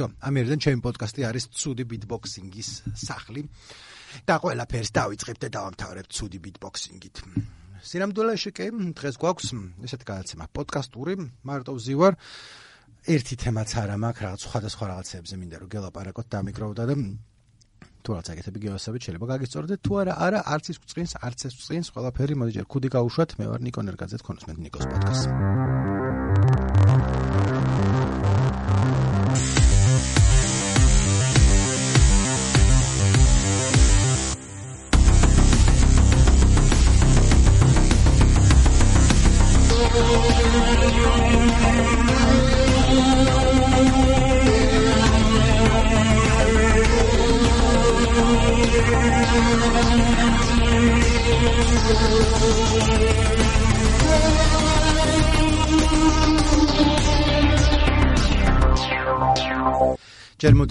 ვიცო, ამერიდან ჩემი პოდკასტი არის ცუდი ბიტბოქსინგის სახლი. და ყველაფერს დავიწყებ და დავამთავრებ ცუდი ბიტბოქსინგით. სინამდვილეში კი დღეს გვაქვს ესეთ გადაცემა პოდკასტური მარტო ზივარ ერთი თემაც არა მაქვს რაღაც სხვადასხვა რაღაცებზე მინდა რომ გელაპარაკოთ დამიკროვდა და თუ რაღაც აკეთები გევასებით შეიძლება გაგისწორდეთ. თუ არა არა არც ის გვწინს არც ეს გვწინს ყველაფერი მოდი ჯერ ქუდი გავუშვათ მე ვარ ნიკო ნერგაძე თქვენ უსმენთ ნიკოს პოდკასტს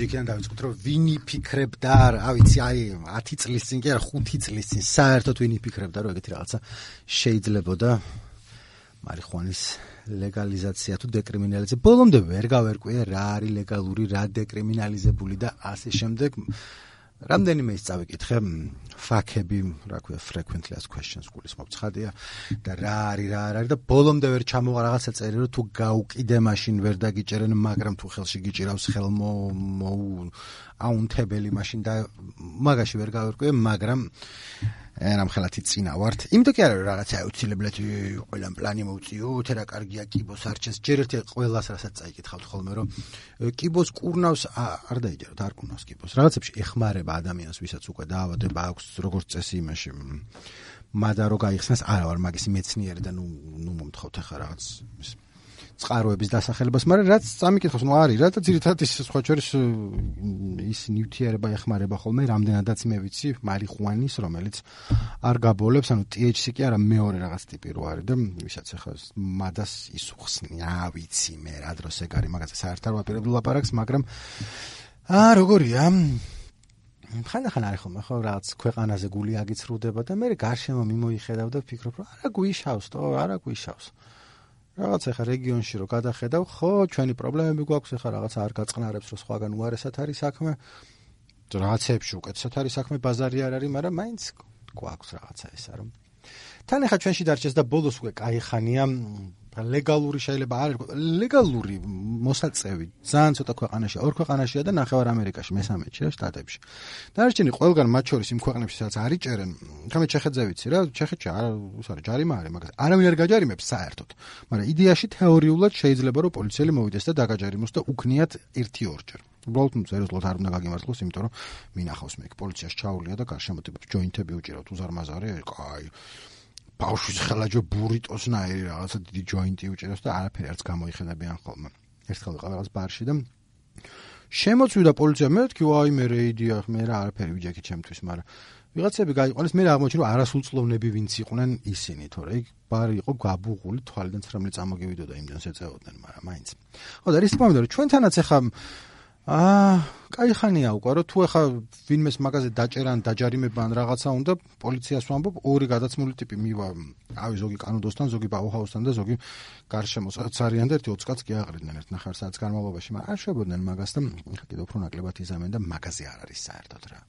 იქიდან დავიწყოთ რომ ვინი ფიქრებდა რა ვიცი აი 10 წლის წინ კი არა 5 წლის წინ საერთოდ ვინი ფიქრებდა რომ ეგეთი რაღაცა შეიძლებოდა მარიხუანის ლეგალიზაცია თუ დეკრიმინალიზაცია. ბოლომდე ვერ გავერკვია რა არის ლეგალური რა დეკრიმინალიზებული და ასე შემდეგ რამდენიმე ის წავიკითხე ფაქები, რა ქვია, frequently asked questions გულის მოგცხადია და რა არის რა არის და ბოლომდე ვერ ჩამოღა რაღაცა წერი რომ თუ გაუკიდე მაშინ ვერ დაგიჭერენ, მაგრამ თუ ხელში გიჭირავს ხელმო აუნთებელი მაშინ და მაგაში ვერ გავერკვე, მაგრამ ამ ხელათი წინა ვართ. იმიტომ კი არა რომ რაღაცა აუცილებლად ყველამ პლანი მოუწიო, თე რა კარგია კიბოს არჩეს. ჯერ ერთი ყველას რასაც წაიკითხავთ ხოლმე რომ კიბოს კურნავს არ დაიჯეროთ, არ კურნავს კიბოს. რაღაცებში ეხმარება ადამიანს, ვისაც უკვე დაავადება აქვს როგორც წესი იმაში. მადა რო გაიხსნას, არა ვარ მაგის მეცნიერი და ნუ ნუ მომთხოვთ ახლა რაღაც წყაროების დასახელებას, მაგრამ რაც წამიკითხავს, ნუ არის, რა და ძირითადად ის სხვა შორის ის ნივთიერება ეხმარება ხოლმე, რამდენადაც მე ვიცი, მარიხუანის, რომელიც არ გაბოლებს, ანუ THC კი არა მეორე რაღაც ტიპი რო არის და ვისაც ახლა მადას ისუხსნია, ვიცი მე რა დროს ეგ არის, მაგაზე საერთოდ ვაპირებდი ლაპარაკს, მაგრამ აა როგორია? ხანდახან არის ხოლმე ხო რაღაც ქვეყანაზე გული აგიცრუდება და მე გარშემო მიმოიხედავ და ვფიქრობ, რომ არა გვიშავს, თო, არა გვიშავს. რაღაც ახლა რეგიონში რო გადახედავ, ხო, ჩვენი პრობლემები გვაქვს, ახლა რაღაც არ გაწყნარებს, რომ სხვაგან უარესად არის საქმე. რაღაცებში უკეთესად არის საქმე, ბაზარი არ არის, მაგრამ მაინც გვაქვს რაღაცა ესა რომ. თან ახლა ჩვენში დარჩეს და ბოლოს უკვე кай ხანია ლეგალური შეიძლება არ იყოს. ლეგალური მოსაწევი ძალიან ცოტა ქვეყანაში ორ ქვეყანაშია და ნახევარ ამერიკაში მესამედში რა შტატებში. დანარჩენი ყველგან მათ შორის იმ ქვეყნებში სადაც არიჭერენ ხამე ჩეხეთზე ვიცი რა ჩეხეთში არ უსარი ჯარიმა არის მაგას არავინ არ გაჯარიმებს საერთოდ. მაგრამ იდეაში თეორიულად შეიძლება რომ პოლიციელი მოვიდეს და დაგაჯარიმოს და უქნიათ ერთი ორჯერ. უბრალოდ ზეროსლოთ არ უნდა გაგიმართლოს იმიტომ რომ მინახავს მე პოლიციას ჩაულია და გარშემოტებებს ჯოინტები უჭირავთ უზარმაზარი კაი ბავშვის ხელაჯო ბურიტოსნაირი რაღაცა დიდი ჯოინტი უჭერავს და არაფერი არც გამოიხედებიან ხოლმე. ერთხელ ვიყავ რაღაც ბარში და შემოწვიდა პოლიცია. მე თქვი აი მე რეიდია მე რა არაფერი ვიჯექი ჩემთვის მაგრამ ვიღაცები გაიყვანეს მე რა აღმოჩნდა რომ არასრულწლოვნები ვინც იყვნენ ისინი თორე. იქ ბარი იყო გაბუღული თვალიდან ცრემლი წამოგივიდოდა იმდენს ეწეოდნენ მაგრამ მაინც. ხო და რის თქმა უნდა რომ ჩვენთანაც ახლა აა კაი ხანია უკვე რომ თუ ახლა ვინმეს მაღაზია დაჭერა ან დაჯარიმება ან რაღაცა უნდა პოლიციას ვამბობ ორი გადაცმული ტიპი მივა ავი ზოგი კანუდოსთან ზოგი ბაუჰაუსთან და ზოგი გარშემო წარიან და ერთი 20 კაცს გეაღრიდნენ ერთ ნახევარ საათს განმავლობაში მაგრამ არ შეებოდნენ მაგას და კიდე უფრო ნაკლებად იზამენ და მაღაზია არ არის საერთოდ რა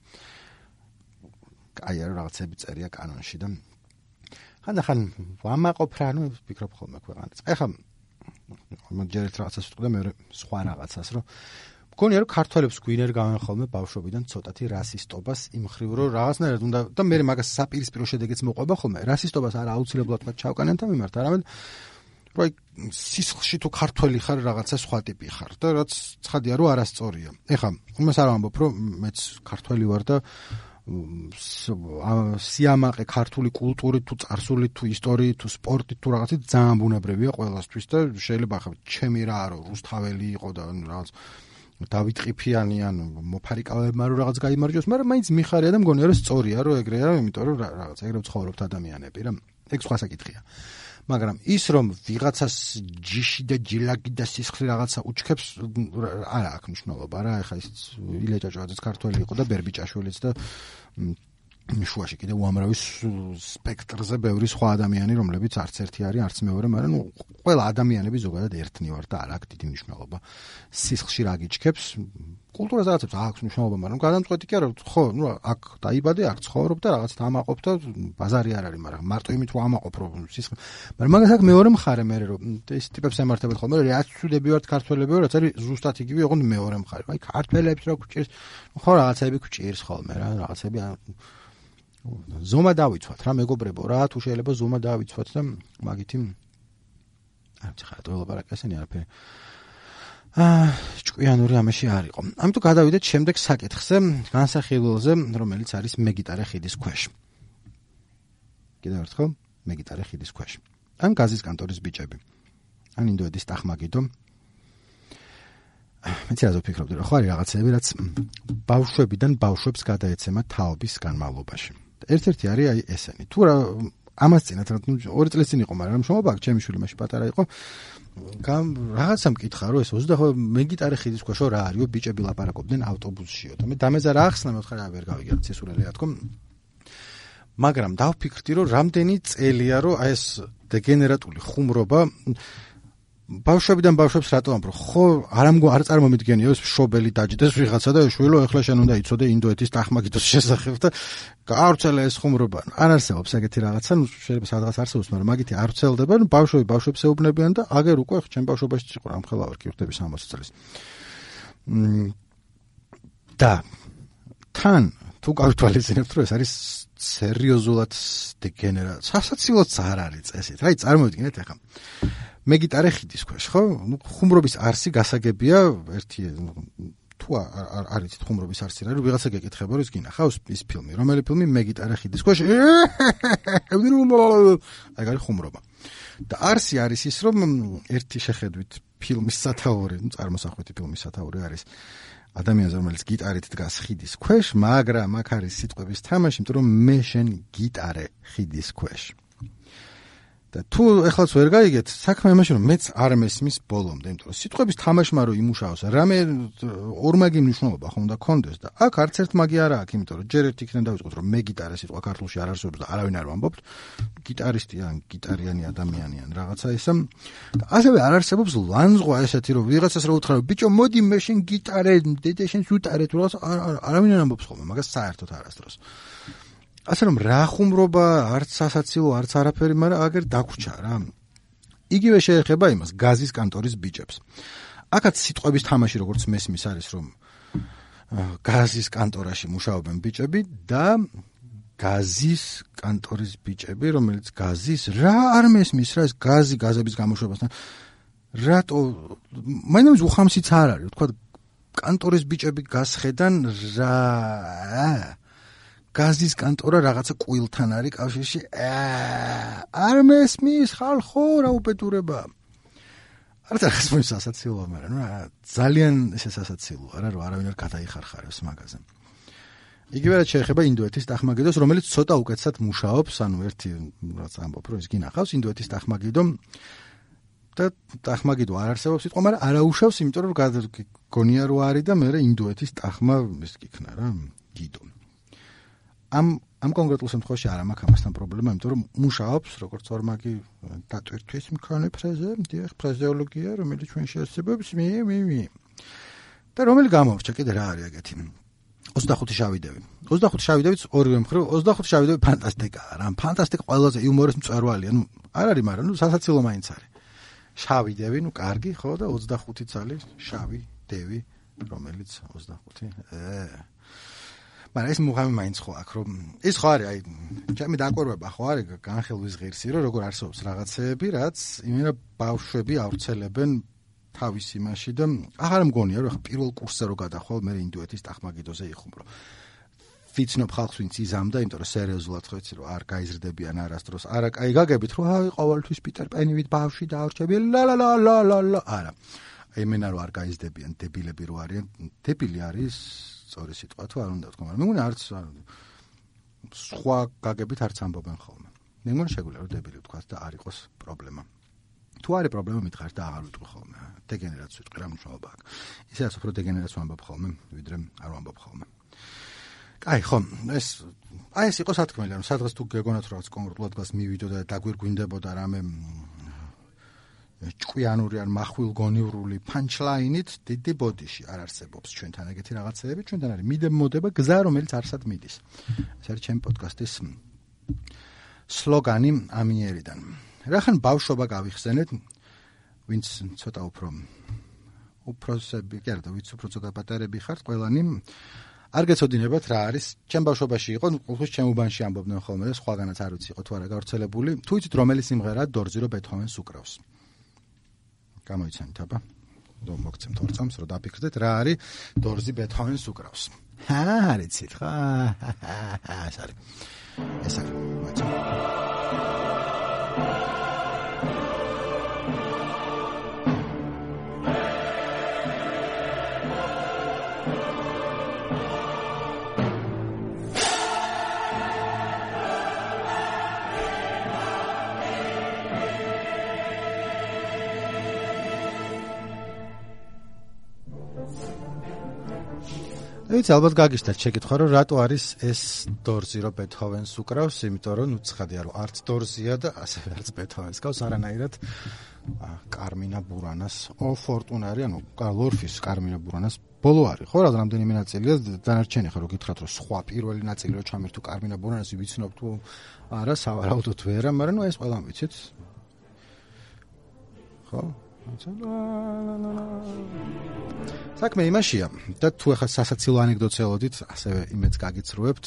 კაია რაღაცები წერია კანონში და ხანდახან ვამაყობ რა ნუ ვფიქრობ ხოლმე ქვეყანას. ეხლა მოჯერეთ რაღაცას ვიტყვი და მეორე სხვა რაღაცას, რომ მგონია რომ ქართველებს გვინერ გავენ ხოლმე ბავშვობიდან ცოტათი რასისტობას. იმ ხრივ რომ რაღაცნაირად უნდა და მე მაგას საპირისპირო შედეგიც მოყვება ხოლმე. რასისტობას არ აუცილებლად თქვა ჩავკანენთან მიმართ. არამედ რომ სისხლში თუ ქართველი ხარ რაღაცა სხვა ტიპი ხარ და რაც ცხადია რომ არასწორია. ეხლა იმას არ ვამბობ რომ მეც ქართველი ვარ და სიამაყე ქართული კულტურით თუ წარსულით თუ ისტორიით თუ სპორტით თუ რაღაცით ძალიან ბუნებრივია ყველასთვის და შეიძლება ახლა ჩემი რა არო რუსთაველი იყო და რაღაც დავით ყიფიანი ან მოფარიკავებმა რომ რაღაც გამოიმარჯოს, მაგრამ მაინც მიხარია და მგონია რომ სწორია რომ ეგრეა, იმიტომ რომ რაღაც ეგრე ცხოვრობთ ადამიანები რა. ეგ სხვა საკითხია. მაგრამ ის რომ ვიღაცას ჯიში და ჯილაკი და სისხლი რაღაცა უჩქებს არა აქვს მნიშვნელობა რა, ეხლა ის ილეჭაჭვაძეც ქართველი იყო და ბერბიჭაშვილიც და შუაში კიდე უამრავი სპექტრზე ბევრი სხვა ადამიანი, რომლებიც არც ერთი არის, არც მეორე, მაგრამ ნუ ყველა ადამიანები ზოგადად ერთნი ვარ და არ აქვს დიდი მნიშვნელობა. სისხლში რა გიჩქებს? კულტურაზე რაღაცებს აქვს მნიშვნელობა, მაგრამ გადამწყვეტი კი არა, ხო, ნუ აქ დაიბადე, აქ ცხოვრობ და რაღაც თამაყოფ და ბაზარი არ არის, მაგრამ მარტო იმით რომ ამაყოფ რომ სისხლ. მაგრამ მაგას აქ მეორე მხარე მე რომ ეს ტიპებს ემართებათ ხოლმე, რაც ცუდები ვართ ქართველები ვარ, რაც არის ზუსტად იგივე, ოღონდ მეორე მხარე. აი ქართველებს რა გჭირს? ხო, რაღაცები გჭირს ხოლმე რა, რაღაცები ზომა დავიცვათ რა მეგობრებო რა თუ შეიძლება ზომა დავიცვათ და მაგითი აი ხა თუ ლაპარაკესენი არაფერი. აა ჭკვიანური ამაში არ იყო. ამიტომ გადავიდეთ შემდეგ საკითხზე განსახილველზე რომელიც არის მეგიტარე ხიდის ქვეშ. კიდევ ერთხელ მეგიტარე ხიდის ქვეშ. ან გაზის კანტორის ბიჭები. ან ინდოეთის ტახმაგიდო. მეც რა ვფიქრობდი რომ ხო არის რაღაცები რაც ბავშვებიდან ბავშვებს გადაეცემა თაობის განმავლობაში ერთ-ერთი არის აი ესენი. თუ რა ამას წინათ რა თქმა უნდა ორი წელი წინ იყო, მაგრამ შრომობა ჩემი შვილი მაშინ პატარა იყო. გამ რაღაცა მკითხა რომ ეს 25 მეგიტარე ხიდის ქვეშო რა არისო ბიჭები ლაპარაკობდნენ ავტობუსშიო და მე დამეძა რა ახსნა მე ვთქვა რა ვერ გავიგე ცესურელი რა თქმა მაგრამ დავფიქრდი რომ რამდენი წელია რომ აი ეს დეგენერატული ხუმრობა ბავშვებიდან ბავშვებს რატო ამბრო? ხო, არ ამგო არ წარმომიდგენიო ეს შობელი დაჯდეს ვიღაცა და შვილო ეხლა შენ უნდა იცოდე ინდოეთის ტახმაგიდოს შესახებ და გაარცელა ეს ხუმრობა. არ არსებობს ეგეთი რაღაცა, ნუ შეიძლება სადღაც არსებობს, მაგრამ მაგითი არ ვრცელდება, ნუ ბავშვები ბავშვებს ეუბნებიან და აგერ უკვე ჩემ ბავშვობაში იყო რამ ხელავარ კი ვხდები 60 წელს. და თან თუ გავთვალისწინებთ რომ ეს არის სერიოზულად დეგენერა. სასაცილოც არ არის წესით. აი წარმოვიდგინეთ ახლა. მე გიტარე ხიდის ქვეშ, ხო? ნუ ხუმრობის არსი გასაგებია, ერთი თუ არ არის ხუმრობის არსი რა, ვიღაცა გეკითხება რომ ის გინახავს ის ფილმი, რომელი ფილმი მე გიტარე ხიდის ქვეშ? აი გარი ხუმრობა. და არსი არის ის რომ ერთი შეხედვით ფილმის სათაური, ნუ წარმოსახვითი ფილმის სათაური არის ადამიანს რომელიც გიტარით დგას ხიდის ქვეშ, მაგრამ აქ არის სიტყვების თამაში, იმიტომ რომ მე შენ გიტარე ხიდის ქვეშ. და თუ ეხლაც ვერ გაიგეთ, საქმე იმაში რომ მეც არ მესმის ბოლომდე, იმიტომ რომ სიტყვების თამაშმა რო იმუშაოს, რამე ორმაგი მნიშვნელობა ხომ და კონდეს და აქ არც ერთ მაგი არა აქვს, იმიტომ რომ ჯერ ერთ იქნებ დავიწყოთ რომ მე გიტარა სიტყვა ქართულში არ არსებობს და არავინ არ ვამბობთ, გიტარისტი ან გიტარიანი ადამიანი ან რაღაცა ისე. და ასევე არ არსებობს ლანძღვა ესეთი რომ ვიღაცას რო უთხრა, ბიჭო, მოდი მე შენ გიტარე, დედა შენ ზუტარე თუ რაღაც არავინ არ ამბობს ხოლმე, მაგას საერთოდ არასდროს. ასე რომ რა ხუმრობა არც სასაცილო არც არაფერი, მაგრამ აგერ დაგვრჩა რა. იგივე შეეხება იმას გაზის კანტორის ბიჭებს. აქაც სიტყვების თამაში როგორც მესმის არის რომ გაზის კანტორაში მუშაობენ ბიჭები და გაზის კანტორის ბიჭები, რომელიც გაზის რა არ მესმის რა ეს გაზი გაზების გამოშვებასთან რატო მაინც უხამსიც არ არის, თქვა კანტორის ბიჭები გასხედან რა გაზის კანტორა რაღაცა ყვილთან არის კავშირში. არ მესმის ხალხო რა უპეტურება. არ დახს მოის სასაცილოა, მაგრამ რა ძალიან ესე სასაცილოა რა რომ არავინ არ გადაიხარხარებს მაგაზე. იგივე რაც შეეხება ინდოეთის ტახმაგიდოს, რომელიც ცოტა უკეთესად მუშაობს, ანუ ერთი რაც ამბობ, რომ ის გინახავს ინდოეთის ტახმაგიდო და ტახმაგიდო არ არსებობს სიტყვა, მაგრამ არაუშავს, იმიტომ რომ გონია რო არის და მე ინდოეთის ტახმა ის გიქნა რა, გიდო. ამ ამ კონკრეტულ შემთხვევაში არ მაქვს ამასთან პრობლემა, იმიტომ რომ მუშაობს როგორც ორმაგი დატვირთვის მქონე ფრეზე, დიახ, ფრეზეოლოგია, რომელიც ჩვენ შეესაბამებს მე მე მე. და რომელი გამორჩა კიდე რა არის ეგეთი? 25 შავიდები. 25 შავიდებით ორივე მხრივ 25 შავიდები ფანტასტიკაა, რა, ფანტასტიკა ყველაზე იუმორის მწვერვალია. ნუ არ არის, მაგრამ ნუ სასაცილო მაინც არის. შავიდები, ნუ კარგი, ხო და 25 წალი შავი დევი, რომელიც 25. ე მაგრამ ეს მუღამი მაინც ხო აქ რომ ის ხო არის აი ჩემი დაკვირვება ხო არის განხილვის ღირსი რომ როგორ არსებობს რაღაცეები რაც იმენა ბავშვები ავრცელებენ თავის იმაში და აღარ მგონია რომ ხა პირველ კურსზე რო გადახვალ მე ინდუეთის ტახმაგიდოზე იხუმრო. ვიცნობ ხალხს ვინც იზამდა იმიტომ რომ სერიოზულად ხო იცი რომ არ გაიზრდებიან არასდროს. არა კაი გაგებით რომ აი ყოველთვის პიტერ პენივით ბავშვი დაარჩები ლა ლა ლა ლა ლა არა. აი მენა რომ არ გაიზრდებიან დებილები რო არიან დებილი არის სწორი სიტყვა თუ არ უნდა თქვა, მაგრამ მე მგონი არც სხვა გაგებით არც ამბობენ ხოლმე. მე მგონი შეგვიძლია რომ დებილი თქვა და არ იყოს პრობლემა. თუ არის პრობლემა მითხარ და აღარ ვიტყვი ხოლმე. დეგენერაცია ვიტყვი რა მნიშვნელობა აქვს. ისედაც უფრო დეგენერაცია ამბობ ხოლმე, ვიდრე არ ამბობ ხოლმე. აი ხო, ეს აი ეს იყო სათქმელი, რომ სადღაც თუ გეგონათ რომ რაღაც კონკრეტულად გას მივიდო და დაგვირგვინდებოდა რამე ჭკვიანური ან מחვილგონივრული პანჩლაინით დიდი ბოდიში არ არსებობს ჩვენთან ეგეთი რაღაცეები, ჩვენთან არის მიდე მოდება გზა რომელიც არსად მიდის. ეს არის ჩემი პოდკასტის სლოგანი ამიერიდან. რახან ბავშვობა გავიხსენეთ, ვინც ცოტა უფრო უფროსები, კი არა, ვინც უფრო ცოტა პატარები ხართ, ყველანი არ გეცოდინებათ რა არის. ჩემ ბავშვობაში იყო, ყოველთვის ჩემ უბანში ამბობდნენ ხოლმე და სხვაგანაც არ ვიცი, იყო თუ არა გავრცელებული. თუ იცით რომელი სიმღერა დორზირო ბეთჰოვენს უკრავს? გამოიცანით აბა. რომ მოგცემთ ორწამს, რომ დაფიქრდეთ რა არის დორზი ბეთჰოვენს უკრავს. ჰა, არიცით ხა? ეს არის. ეს არის. მოიცა. ვიცი ალბათ გაგიშთათ შეკითხვა რომ რატო არის ეს დორზი რო ბეთჰოვენს უკრავს? იმიტომ რომ ნუ ცხადია რომ არც დორზია და ასევე არც ბეთჰოვენს გავს არანაირად კარმინა ბურანას ო ფორტუნარი ანუ კარლორფის კარმინა ბურანას ბოლო არის ხო? რა რამდენიმე ნაწილია დანარჩენი ხო რო გითხრათ რომ სხვა პირველი ნაწილი რო ჩამერ თუ კარმინა ბურანას ვიცნობ თუ არა სავარაუდოდ ვერა მაგრამ ნუ ეს ყველამ ვიცით? ხო საქმე იმაშია და თუ ახლა სასაცილო ანეკდოტს ელოდით, ასევე იმეც გაგიცრუებთ.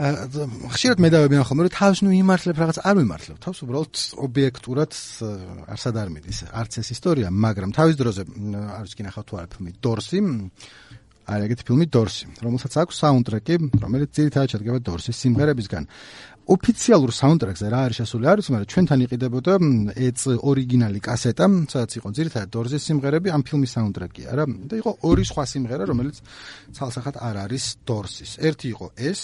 ხშირად მედავებიან ხოლმე რომ თავს ნუ იმართლებ რაღაც არ მიმართლებ. თავს უბრალოდ ობიექტურად არსად არ მიდის. არც ეს ისტორია, მაგრამ თავის დროზე არის კინახავ თუ არა ფილმი დორსი. აი ეგეთი ფილმი დორსი, რომელსაც აქვს საუნდტრეკი, რომელიც ძირითადად შედგება დორსის სიმღერებისგან. ოფიციალურ საუნდტრეკზე რა არის შესული არის, მაგრამ ჩვენთან იყიდებოდა ეც ორიგინალი კასეტა, სადაც იყო ძირითადად დორზის სიმღერები, ამ ფილმის საუნდტრეკია რა. და იყო ორი სხვა სიმღერა, რომელიც ცალსახად არ არის დორსის. ერთი იყო ეს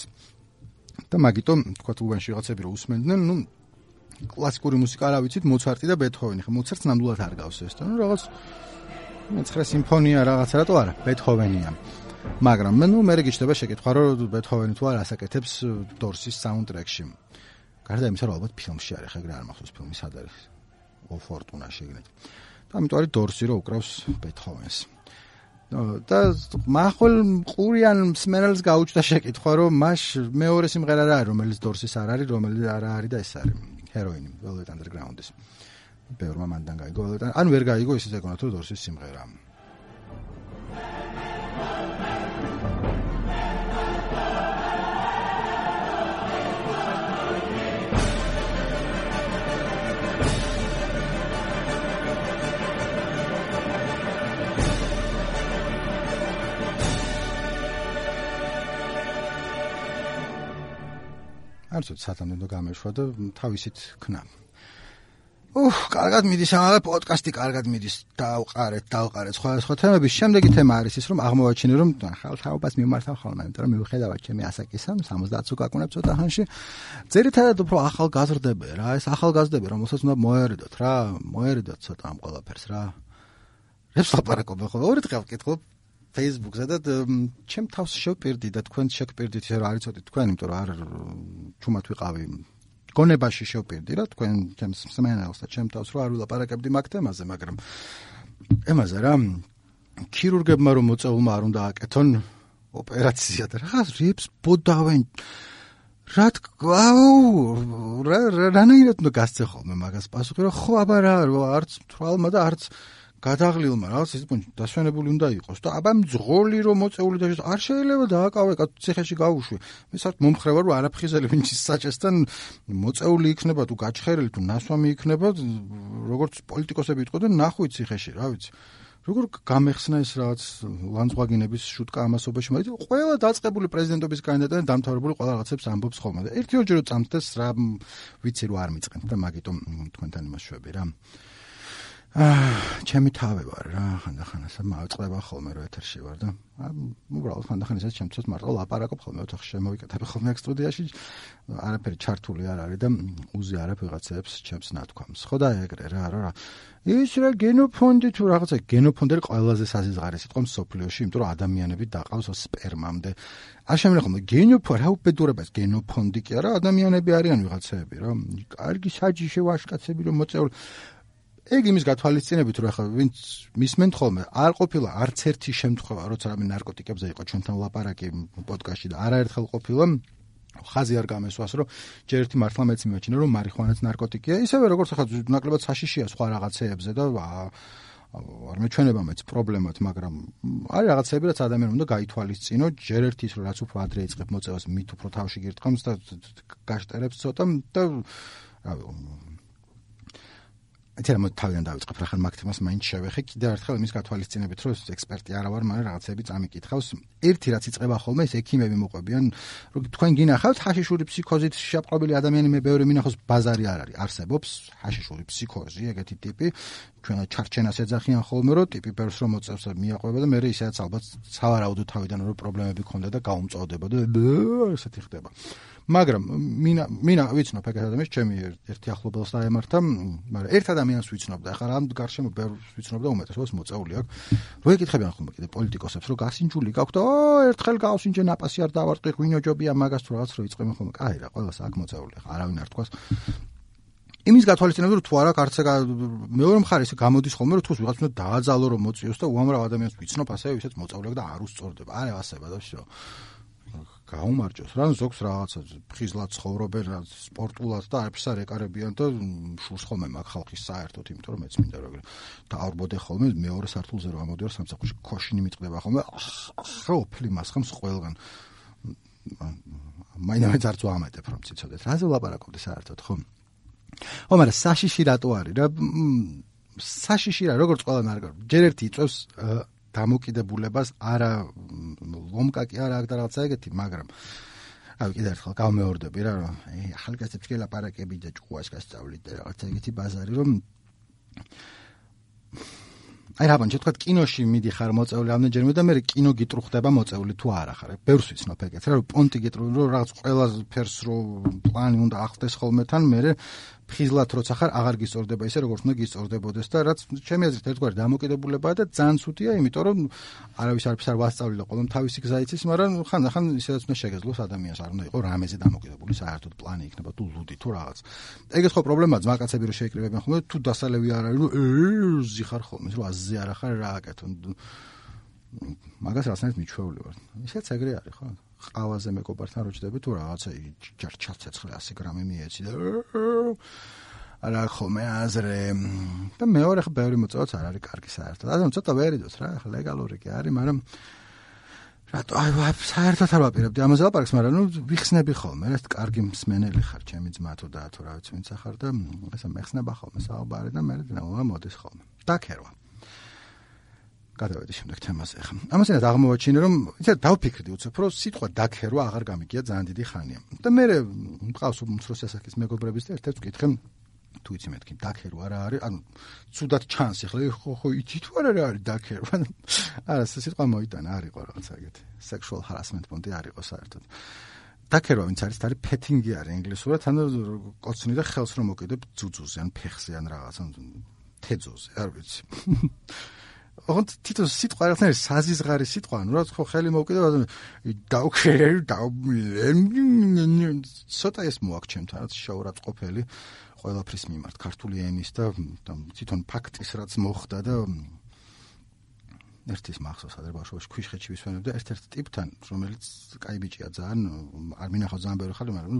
და მაგიტომ თქვა თუ უბანში რაღაცები რო უსმენდნენ, ну კლასიკური მუსიკა რა ვიცით, მოცარტი და ბეთჰოვენი. ხო მოცარტს ნამდვილად არ გავს ეს და ну რაღაც მეცხრე სიმფონია რაღაცა რატო არა, ბეთჰოვენია. მაგრამ ნუ მე რეგიშდება შეკითხვა რომ ბეთჰოვენი თუ არ ასაკეთებს დორსის საუნდტრეკში. გარდა იმისა რომ ალბათ ფილმში არის, ხეგრე არ მახსოვს ფილმი სად არის. ო ფორტუნა შეგნეთ. და ამიტომ არის დორსი რომ უკრავს ბეთჰოვენს. და მახოლ ყურიან სმერელს გაუჩნდა შეკითხვა რომ მას მეორე სიმღერა რა არის რომელიც დორსის არ არის რომელიც არ არის და ეს არის ჰეროინი velvet underground-ის. ბევრმა მანდან გაიგო velvet ანუ ვერ გაიგო ისე ზეგონა თუ დორსის სიმღერაა. არც სათამდე გამეშვა და თავისით ქნა. უჰ, კარგად მიდის ამალა პოდკასტი, კარგად მიდის. დავყარეთ, დავყარეთ სხვა სხვა თემების. შემდეგი თემა არის ის, რომ აღმოვაჩინე, რომ ხალხაობას მიმართავ ხოლმე, იმიტომ რომ მივხედავად ჩემი ასაკისა 70-ს უკაკუნებ ცოტა ხანში. ძირითადად უფრო ახალგაზრდები რა, ეს ახალგაზრდები, რომელსაც უნდა მოერიდოთ რა, მოერიდოთ ცოტა ამ ყველაფერს რა. ეს ლაპარაკობ ხო, ორი დღე ვკითხულობ Facebook-ზე და ჩემ თავს შევპირდი და თქვენ შეგპირდით ისე რა არიცოდი თქვენ, იმიტომ რომ არ ჩუმად ვიყავი. გონებაში შევპირდი რა თქვენ ჩემს სმენელს და ჩემ თავს რო არ ვილაპარაკებდი მაგ თემაზე, მაგრამ ემაზე რა ქირურგებმა რომ მოწეულმა არ უნდა აკეთონ ოპერაცია და რაღაც რიფს ბოდავენ. რა აუ რა რანაირად უნდა გასცე ხოლმე მაგას? პასუხი რომ ხო აბა რა არც თვალმა და არც გადაღლილმა რაღაც ის პუნჩი დასვენებული უნდა იყოს და აბა მძღოლი რომ მოწეული და არ შეიძლება დააკავე ციხეში გავუშვი მე საერთოდ მომხრევა რომ არაფხიზელი ვინც საჭესთან მოწეული იქნება თუ გაჩხერილი თუ ნასვამი იქნება როგორც პოლიტიკოსები იტყოდნენ ნახვი ციხეში რა ვიცი. როგორ გამეხსნა ეს რაღაც ლანძღვაგინების შუტკა ამასობაში მაგრამ ყველა დაწყებული პრეზიდენტობის კანდიდატი დამთავრებული ყველა რაღაცებს ამბობს ხოლმე და ერთი ორჯერ წამთეს რა ვიცი რომ არ მიწყვენ და მაგიტომ თქვენთან იმას შვები რა ჩემი თავი ვარ რა ხანდახან ასე მავწყდება ხოლმე რომ ეთერში ვარ და უბრალოდ ხანდახან ისე ჩემთვის მარტო ლაპარაკობ ხოლმე ოთახში შემოვიკეთებ ხოლმე აქ სტუდიაში არაფერი ჩართული არ არის და უზე არა ვიღაცებს ჩემს ნათქვამს. ხო და ეგრე რა რა ის რა გენოფონდი თუ რაღაცა გენოფონდი ყველაზე საზღარი სიტყვა მსოფლიოში იმიტომ რომ ადამიანები დაყავს სპერმამდე. არ შემიძლია ხოლმე გენოფონდი რა უბედურებას გენოფონდი კი არა ადამიანები არიან ვიღაცები რა. კარგი საჯიში ვაშკაცები რომ მოწეული ეგ იმის გათვალისწინებით რომ ახლა ვინც მისმენთ ხოლმე არ ყოფილა არც ერთი შემთხვევა როცა რამე ნარკოტიკებზე იყო ჩვენთან ლაპარაკი პოდკასტში და არაერთხელ ყოფილა ხაზი არ გამესვას რომ ჯერ ერთი მართლა მეც მიმაჩნია რომ მარიხუანაც ნარკოტიკია. ისევე როგორც ახლა ნაკლებად საშიშია სხვა რაღაცეებზე და არ მეჩვენება მეც პრობლემად მაგრამ არის რაღაცები რაც ადამიანს უნდა გაითვალისწინო. ჯერ ერთის რომ რაც უფრო ადრე იწყებ მოწევას მით უფრო თავში გირთხამს და გაშტერებს ცოტა და რავი ეთერა მოდ თავიდან დავიწყებ რა ხარ მაგთმას მაინც შევეხე. კიდე ერთხელ იმის გათვალისწინებით რომ ექსპერტი არა ვარ მაგრამ რაღაცები წამიკითხავს ერთი რაც იწება ხოლმე ეს ექიმები მოყვებიან რომ თქვენ გინახავთ ჰაშიშური ფსიქოზით შეაპყრობილი ადამიანი მე ბევრი მინახავს ბაზარი არ არის. არსებობს ჰაშიშური ფსიქოზი ეგეთი ტიპი. ჩვენ ჩარჩენას ეძახიან ხოლმე რომ ტიპი პერს რომ მოწევს მიაყვება და მე ისედაც ალბათ სავარაუდო თავიდან რომ პრობლემები ქონდა და გაუმწოვდება და ესეთი ხდება მაგრამ მინა მინა ვიცნობ ეგ ადამიანს ჩემი ერთი ახლობელს დაემართა, მაგრამ ერთ ადამიანს ვიცნობ და ახლა რამ გარშემო ბევრს ვიცნობ და უმეტესობას მოწეული აქვს. რო ეკითხებიან ხოლმე კიდე პოლიტიკოსებს, რომ გასინჯული გაქვთ და ერთხელ გავსინჯე ნაპასი არ დავარტყი, ღვინოჯობია მაგას თუ რაღაც რო იწყვიან ხოლმე. კაი რა, ყველას აქ მოწეული ხა, არავინ არ თქვას. იმის გათვალისწინებთ რომ თუ არა კარცა მეორე მხარეს გამოდის ხოლმე რომ თქოს ვიღაც უნდა დააძალო რომ მოწიოს და უამრავ ადამიანს ვიცნობ ასევე ვისაც მოწავლებ და არ უსწორდება. არა, ასე ბადაშო. გაუმარჯოს. რა ზოგს რაღაცა ფხიზლად ცხოვრობენ რა სპორტულად და არაფერს არ ეკარებიან და შურს ხოლმე მაგ ხალხის საერთოდ იმიტომ რომ მეც მინდა რომ დაარბოდე ხოლმე მეორე სართულზე რომ ამოდიო სამსახურში ქოშინი მიწდება ხოლმე ხო ფლი მასხამს ყველგან. მაინც არც ვამეტებ რომ ციცოდეთ. რა ზე ლაპარაკობდი საერთოდ ხო? ხო მაგრამ საშიში რატო არის რა? საშიში რა როგორც ყველა მარგარ ჯერ ერთი იწევს დამოკიდებულებას არა ლომკა კი არა აქ და რაღაცა ეგეთი, მაგრამ აი კიდე ერთხელ გამეორდები რა აი ახალგაზრდებს კი ლაპარაკები და ჭუას გასწავლით და რაღაცა ეგეთი ბაზარი რომ აი რაბან შეთქვათ კინოში მიდიხარ მოწეული ამდენჯერმე და მე კინო გიტრუხდება მოწეული თუ არა ხარ. ბევრს ვიცნობ ეგეთ რა პონტი გიტრუ რომ რაღაც ყველა ფერს რო პლანი უნდა ახდეს ხოლმე თან მე ფხიზლად როცა ხარ აღარ გისწორდება ისე როგორც უნდა გისწორდებოდეს და რაც ჩემი აზრით ერთგვარი დამოკიდებულებაა და ძალიან ცუდია იმიტომ რომ არავის არაფერს არ ვასწავლი და ყოველ თავისი გზა იცის მაგრამ ხანდახან ისედაც უნდა შეგეძლოს ადამიანს არ უნდა იყოს რამეზე დამოკიდებული საერთოდ პლანი იქნება თუ ლუდი თუ რაღაც. ეგეც ხო პრობლემაა ძმაკაცები რომ შეიკრიბებიან ხოლმე თუ დასალევი არ არის რომ ეზი ხარ ხოლმე რომ აზზე არ ახარ რა აკეთონ. მაგას რაღაცნაირად მიჩვეული ვარ ისეც ეგრე არის ხო ყავაზე მეკობართან როჭდები თუ რაღაცა ჯერ ჩაცეცხლე 100 გრამი მიეცი და არა ხოლმე აზრე და მეორე ხა ბევრი მოწოც არ არის კარგი საერთოდ. ასე ცოტა ვერიდოს რა, ხა ლეგალური კი არის, მაგრამ რატო აი საერთოდ არ ვაპირებდი ამაზე ლაპარაკს, მაგრამ ნუ ვიხსნები ხოლმე, რა კარგი მსმენელი ხარ, ჩემი ძმა თუ და თუ რა ვიცი ვინც ახარ და ესე მეხსნება ხოლმე საუბარი და მე რა მოდის ხოლმე. დაქერვა. გადავედი შემდეგ თემაზე ხა. ამასთანავე აღმოაჩინე რომ იცი დავფიქრდი უცებ რომ სიტყვა დაქერვა აღარ გამიგია ძალიან დიდი ხანია. და მე მყავს უმცროსი ასაკის მეგობრების და ერთ-ერთ ვკითხე თუ იცი მეთქი დაქერვა რა არის? ანუ ცუდად ჩანს ახლა ხო ხო იცი თუ არა რა არის დაქერვა? არა, ეს სიტყვა მოიტანა, არ იყო რაღაცა ეგეთი. sexual harassment პონტი არ იყო საერთოდ. დაქერვა ვინც არის, არის petting-ი არის ინგლისურად, ანუ კოცნი და ხელს რომ მოკიდებ ძუძუზე ან ფეხზე ან რაღაცა თეძოზე, არ ვიცი. ოღონდ თვითონ სიტყვა რაღაცნაირ საზიზღარი სიტყვა, ნუ რაც ხო ხელი მოვკიდე დაუქერე და ცოტა ეს მოაქჩემთან რაც შაურაც ყოფილი ყველაფრის მიმართ ქართული ენის და თვითონ ფაქტის რაც მოხდა და ერთის მახსოვს ბავშვობაში ქვიშხეთში ვისვენებდა ერთ-ერთ ტიპთან რომელიც კაი ბიჭია ძალიან არ მინახავ ძალიან ბევრი ხალხი მაგრამ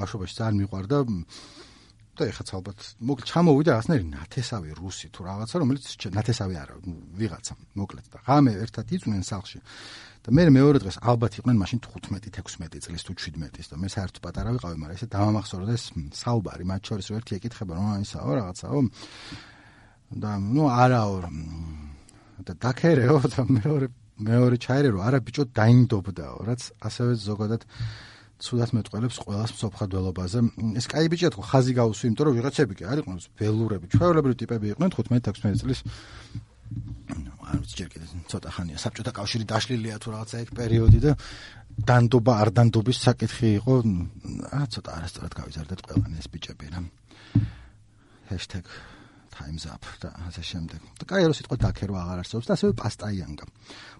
ბავშვობაში ძალიან მიყვარდა და ეხაც ალბათ მოგ ჩამოვიდა რაღაცნაირი ნათესავი რუსი თუ რაღაცა რომელიც ნათესავი არა ვიღაცა მოკლედ. და ღამე ერთად იწვნენ სახლში. და მე მეორე დღეს ალბათ იყვნენ მაშინ 15-16 წლის თუ 17-ის და მე საერთოდ პატარა ვიყავი მაგრამ ესე დამამახსოვრდა ეს საუბარი მათ შორის ერთი ეკითხება რომ აისაო რაღაცაო. და ნუ არაო და დაქერეო და მეორე მეორე ჩაერე რომ არა ბიჭო დაინდობდაო რაც ასევე ზოგადად ცუდად მეტყველებს ყოველას მსოფხადველობაზე. ეს კაი ბიჭია თქო ხაზი გაუსვი, იმიტომ რომ ვიღაცები კი არ იყვნენ ველურები, ჩვეულებრივი ტიპები იყვნენ 15-16 წლის არ ვიცი ჯერ კიდე ცოტა ხანია საბჭოთა კავშირი დაშლილია თუ რაღაცა ეგ პერიოდი და დანდობა არ დანდობის საკითხი იყო რა ცოტა არასწორად გავიზარდეთ ყველანი ეს ბიჭები რა #times up და ასე შემდეგ. და კაი რო სიტყვა დაქერვა აღარ არსებობს და ასევე პასტაიანკა.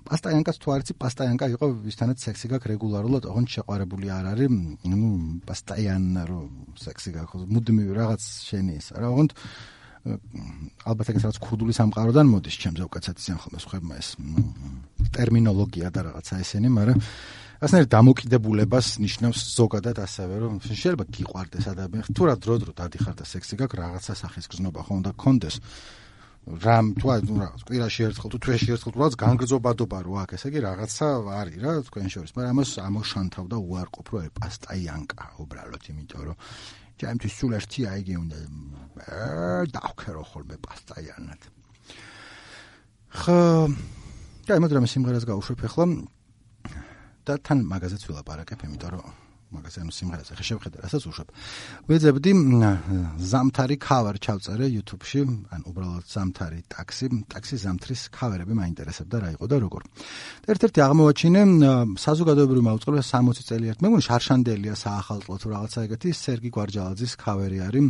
პასტაიანკას თუ არიცი პასტაიანკა იყო ვისთანაც სექსი გაქვს რეგულარულად, ოღონდ შეყარებული არ არის, ну, პასტაიანა რო სექსი გაქვს, მუდმივი რაღაც შენი ის. რა ოღონდ ალბათ ეგეც რაღაც ქურდული სამყაროდან მოდის ჩემს უკაცად ისენ ხოლმე ხება ეს ტერმინოლოგია და რაღაცა ესენი, მაგრამ ასნაირ დამოკიდებულებას ნიშნავს ზოგადად ასევე რომ შეიძლება გიყვარდეს ადამიანი თუ რა დრო დრო დადიხარ და სექსი გაქვს რაღაცა სახის გზნობა ხო უნდა კონდეს რამ თუ რა კვირაში ერთხელ თუ თვეში ერთხელ თუ რაღაც განგრძობადობა რო აქვს ესე იგი რაღაცა არის რა თქვენ შორის მაგრამ ამას ამოშანთავ და უარყოფ რომ პასტაიანკა უბრალოდ იმიტომ რომ ჩემთვის სულ ერთია იგი უნდა დავქერო ხოლმე პასტაიანად. ხო და მაგრამ სიმღერას გავუშვებ ახლა და თან მაგაზეც ვილაპარაკებ, იმიტომ რომ მაგაზე ანუ სიმღერას ახლა შევხედე, რასაც უშვებ. ვეძებდი ზამთარი cover ჩავწერე YouTube-ში, ან უბრალოდ ზამთარი ტაქსი, ტაქსი ზამთრის cover-ები მაინტერესებდა რა იყო და როგორ. და ერთ-ერთი აღმოაჩინე საზოგადოებრივი მაუწყებლობა 60 წელი ერთ. მე მგონი შარშანდელია საახალწლო თუ რაღაცა ეგეთი სერგი გვარჯალაძის cover-ი არის.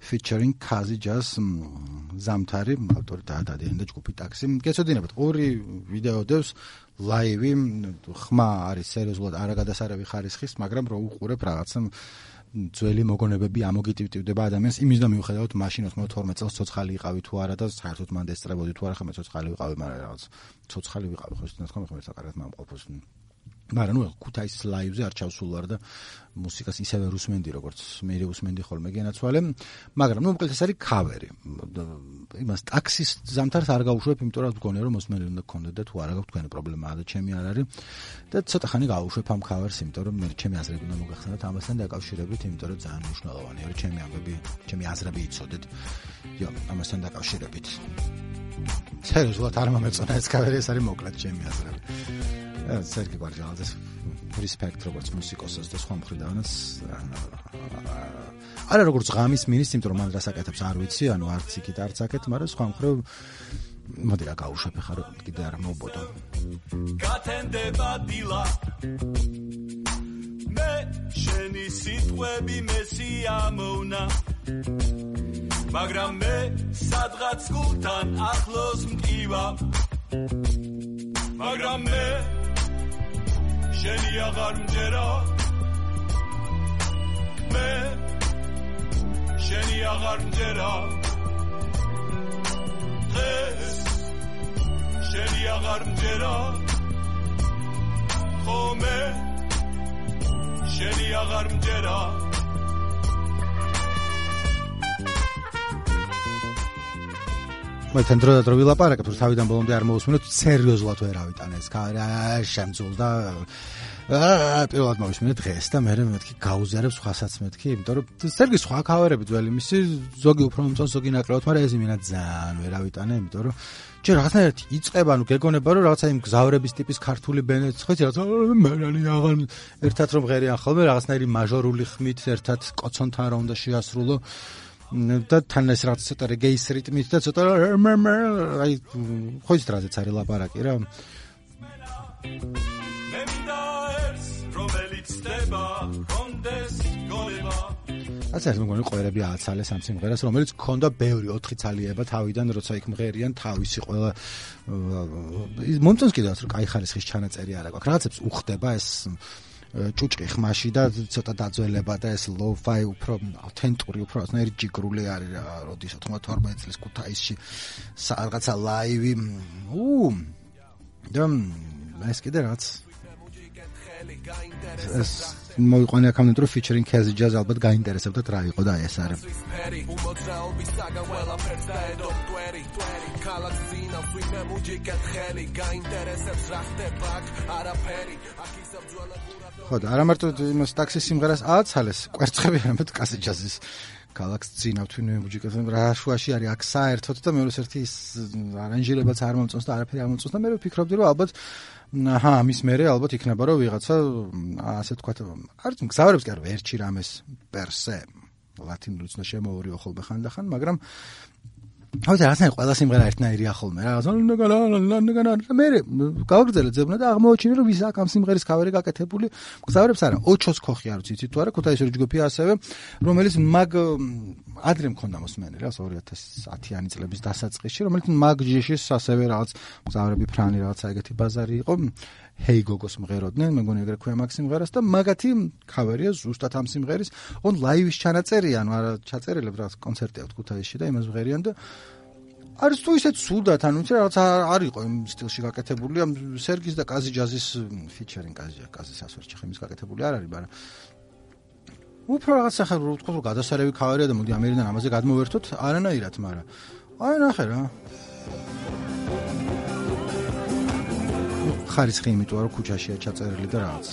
featuring Kazi Jazz ზამთარი ავტორი დაადადიან და ჯგუფი ტაქსი. გეცოდინებათ ორი ვიდეო დევს ლაივი ხმა არის სერიოზულად არა გადასარავი ხარისხის, მაგრამ რო უყურებ რაღაცა ძველი მოგონებები ამოგიტივტივდება ადამიანს. იმის და მიუხედავად მაშინ 92 წელს ცოცხალი იყავი თუ არა და საერთოდ მან დესწრებოდი თუ არა ხომ ცოცხალი ვიყავი, მაგრამ რაღაც ცოცხალი ვიყავი ხო ისე თქო მე საკარგად მომყოფოს მაგრამ ნუ ქუთაისის ლაივზე არ ჩავსულ ვარ და მუსიკას ისევე რუსმენდი როგორც მე რუსმენდი ხოლმე გენაცვალე. მაგრამ ნუ მოკლედ ეს არის კავერი იმას ტაქსის ზამთარს არ გავუშვებ იმიტომ რომ მგონია რომ მოსმენელი უნდა გქონდეთ და თუ არა გაქვთ თქვენი პრობლემაა და ჩემი არ არის. და ცოტა ხანი გავუშვებ ამ კავერს იმიტომ რომ ჩემი აზრები უნდა მოგახსენოთ ამასთან დაკავშირებით იმიტომ რომ ძალიან მნიშვნელოვანია რომ ჩემი ამბები ჩემი აზრები იცოდეთ. იო ამასთან დაკავშირებით. სერიოზულად არ მომეწონა ეს კავერი ეს არის მოკლედ ჩემი აზრები სერგი გვარჯალაძეს რესპექტ როგორც მუსიკოსს და სხვა მხრიდანაც არა როგორც ღამის მინის, იმიტომ რომ მან რასაკეთებს არ ვიცი, ანუ არც იქით არც აქეთ, მაგრამ სხვა მხრივ მოდი რა გაუშვებ ხარ კიდე არ მოვბოდო. გათენდება დილა. მე შენი სიტყვები მესია მოუნა მაგრამ მე სადღაც გულთან ახლოს მტკივა მაგრამ მე შენი აღარ მჯერა მე შენი აღარ მჯერა ეს და დრო ვილაპარაკებ თუ თავიდან ბოლომდე არ მოусმინოთ სერიოზულად ვერ ავიტანე ეს კარა შემძულ და აა პირველად მოვისმინე დღეს და მე მეთქი გაუზიარებს სხვასაც მეთქი იმიტომ რომ სერგი სხვა კავერები ძველი მისი ზოგი უფრო მომწონს ზოგი ნაკლებად მაგრამ ეს იმენა ძალიან ვერ ავიტანე იმიტომ რომ ჯერ რაღაცნაირად იწება ანუ გეგონება რომ რაღაცა იმ გზავრების ტიპის ქართული ბენეც ხო იცი რაღაცა მერანი აღარ ერთად რომ ღერიან ხოლმე რაღაცნაირი მაჟორული ხმით ერთად კოცონთან რა უნდა შეასრულო და თან ეს რაღაც ცოტა რეგეის რიტმით და ცოტა აი ხო ის დრაზეც არის ლაპარაკი რა ასე მე მგონი ყერები ააცალეს ამ სიმღერას რომელიც ქონდა ბევრი 4 ცალიება თავიდან როცა იქ მღერიან თავისი ყველა მომწონს კიდევაც რომ кай ხარისხის ჩანაწერი არა გვაქვს რაღაცებს უხდება ეს ჭუჭყი ხმაში და ცოტა დაძველება და ეს low-fi უფრო აუთენტური უფრო ასნაირი ჯიგრული არის რა როდის 92 წლის ქუთაისში რაღაცა ლაივი უ და ეს კიდე რაც. ეს მოიყვანე აქამდე რომ featuring Kazi Jazz ალბათ გაინტერესებდათ რა იყო და ეს არის ხო და არა მარტო იმას ტაქსის სიმღერას ააცალეს კვერცხები ამეთ Jazz-ის ქალაქს ძინავთვი ნუემბუჯიკას რა შუაში არის აქ საერთოდ და მეორე ერთი ის არანჟირებაც არ მომწონს და არაფერი არ მომწონს და მე ვფიქრობდი რომ ალბათ აჰა ამის მერე ალბათ იქნება რომ ვიღაცა ასე თქვა არ გზავრებს კი არ ვერჩი რამეს პერსე. ლათინური ცნო შემოვარიო ხოლმე ხანდახან მაგრამ აუცილებლად რაღაცნაირ ყველა სიმღერა ერთნაირია ხოლმე რა. მე გავგრძელე ძებნა და აღმოაჩინე რომ ვის აქ ამ სიმღერის კავერი გაკეთებული გზავრებს არა ოჩოს ქოხი არ ვიცი თუ არა ქუთაისური ჯგუფი ასევე რომელიც მაგ ადრე მქონდა მოსმენი რა 2010-იანი წლების დასაწყისში რომელიც მაგ ჯიშის ასევე რაღაც გზავრები ფრანი რაღაცა ეგეთი ბაზარი იყო Hey Gogos მღეროდნენ, მე მგონი ეგრე ქვია მაგ სიმღერას და მაგათი კავერია ზუსტად ამ სიმღერის, on live-ის ჩანაწერი, ანუ არა ჩაწერილებ რა კონცერტია ქუთაისში და იმას მღერიან და არის თუ ისე ცუდად, ანუ იცი რაღაც არ იყო იმ სტილში გაკეთებული, ამ სერგის და კაზი ჯაზის ფიჩერინგ კაზი კაზის ასვერჩი ხემის გაკეთებული არ არის, მაგრამ უფრო რაღაც ახლა რო ვთქვა რომ გადასარევი კავერია და მოდი ამერიდან ამაზე გადმოვერთოთ, არანაირად, მაგრამ აი ნახე რა. ხარისხი იმიტომ რომ ქუჩაშია ჩაწერილი და რაღაც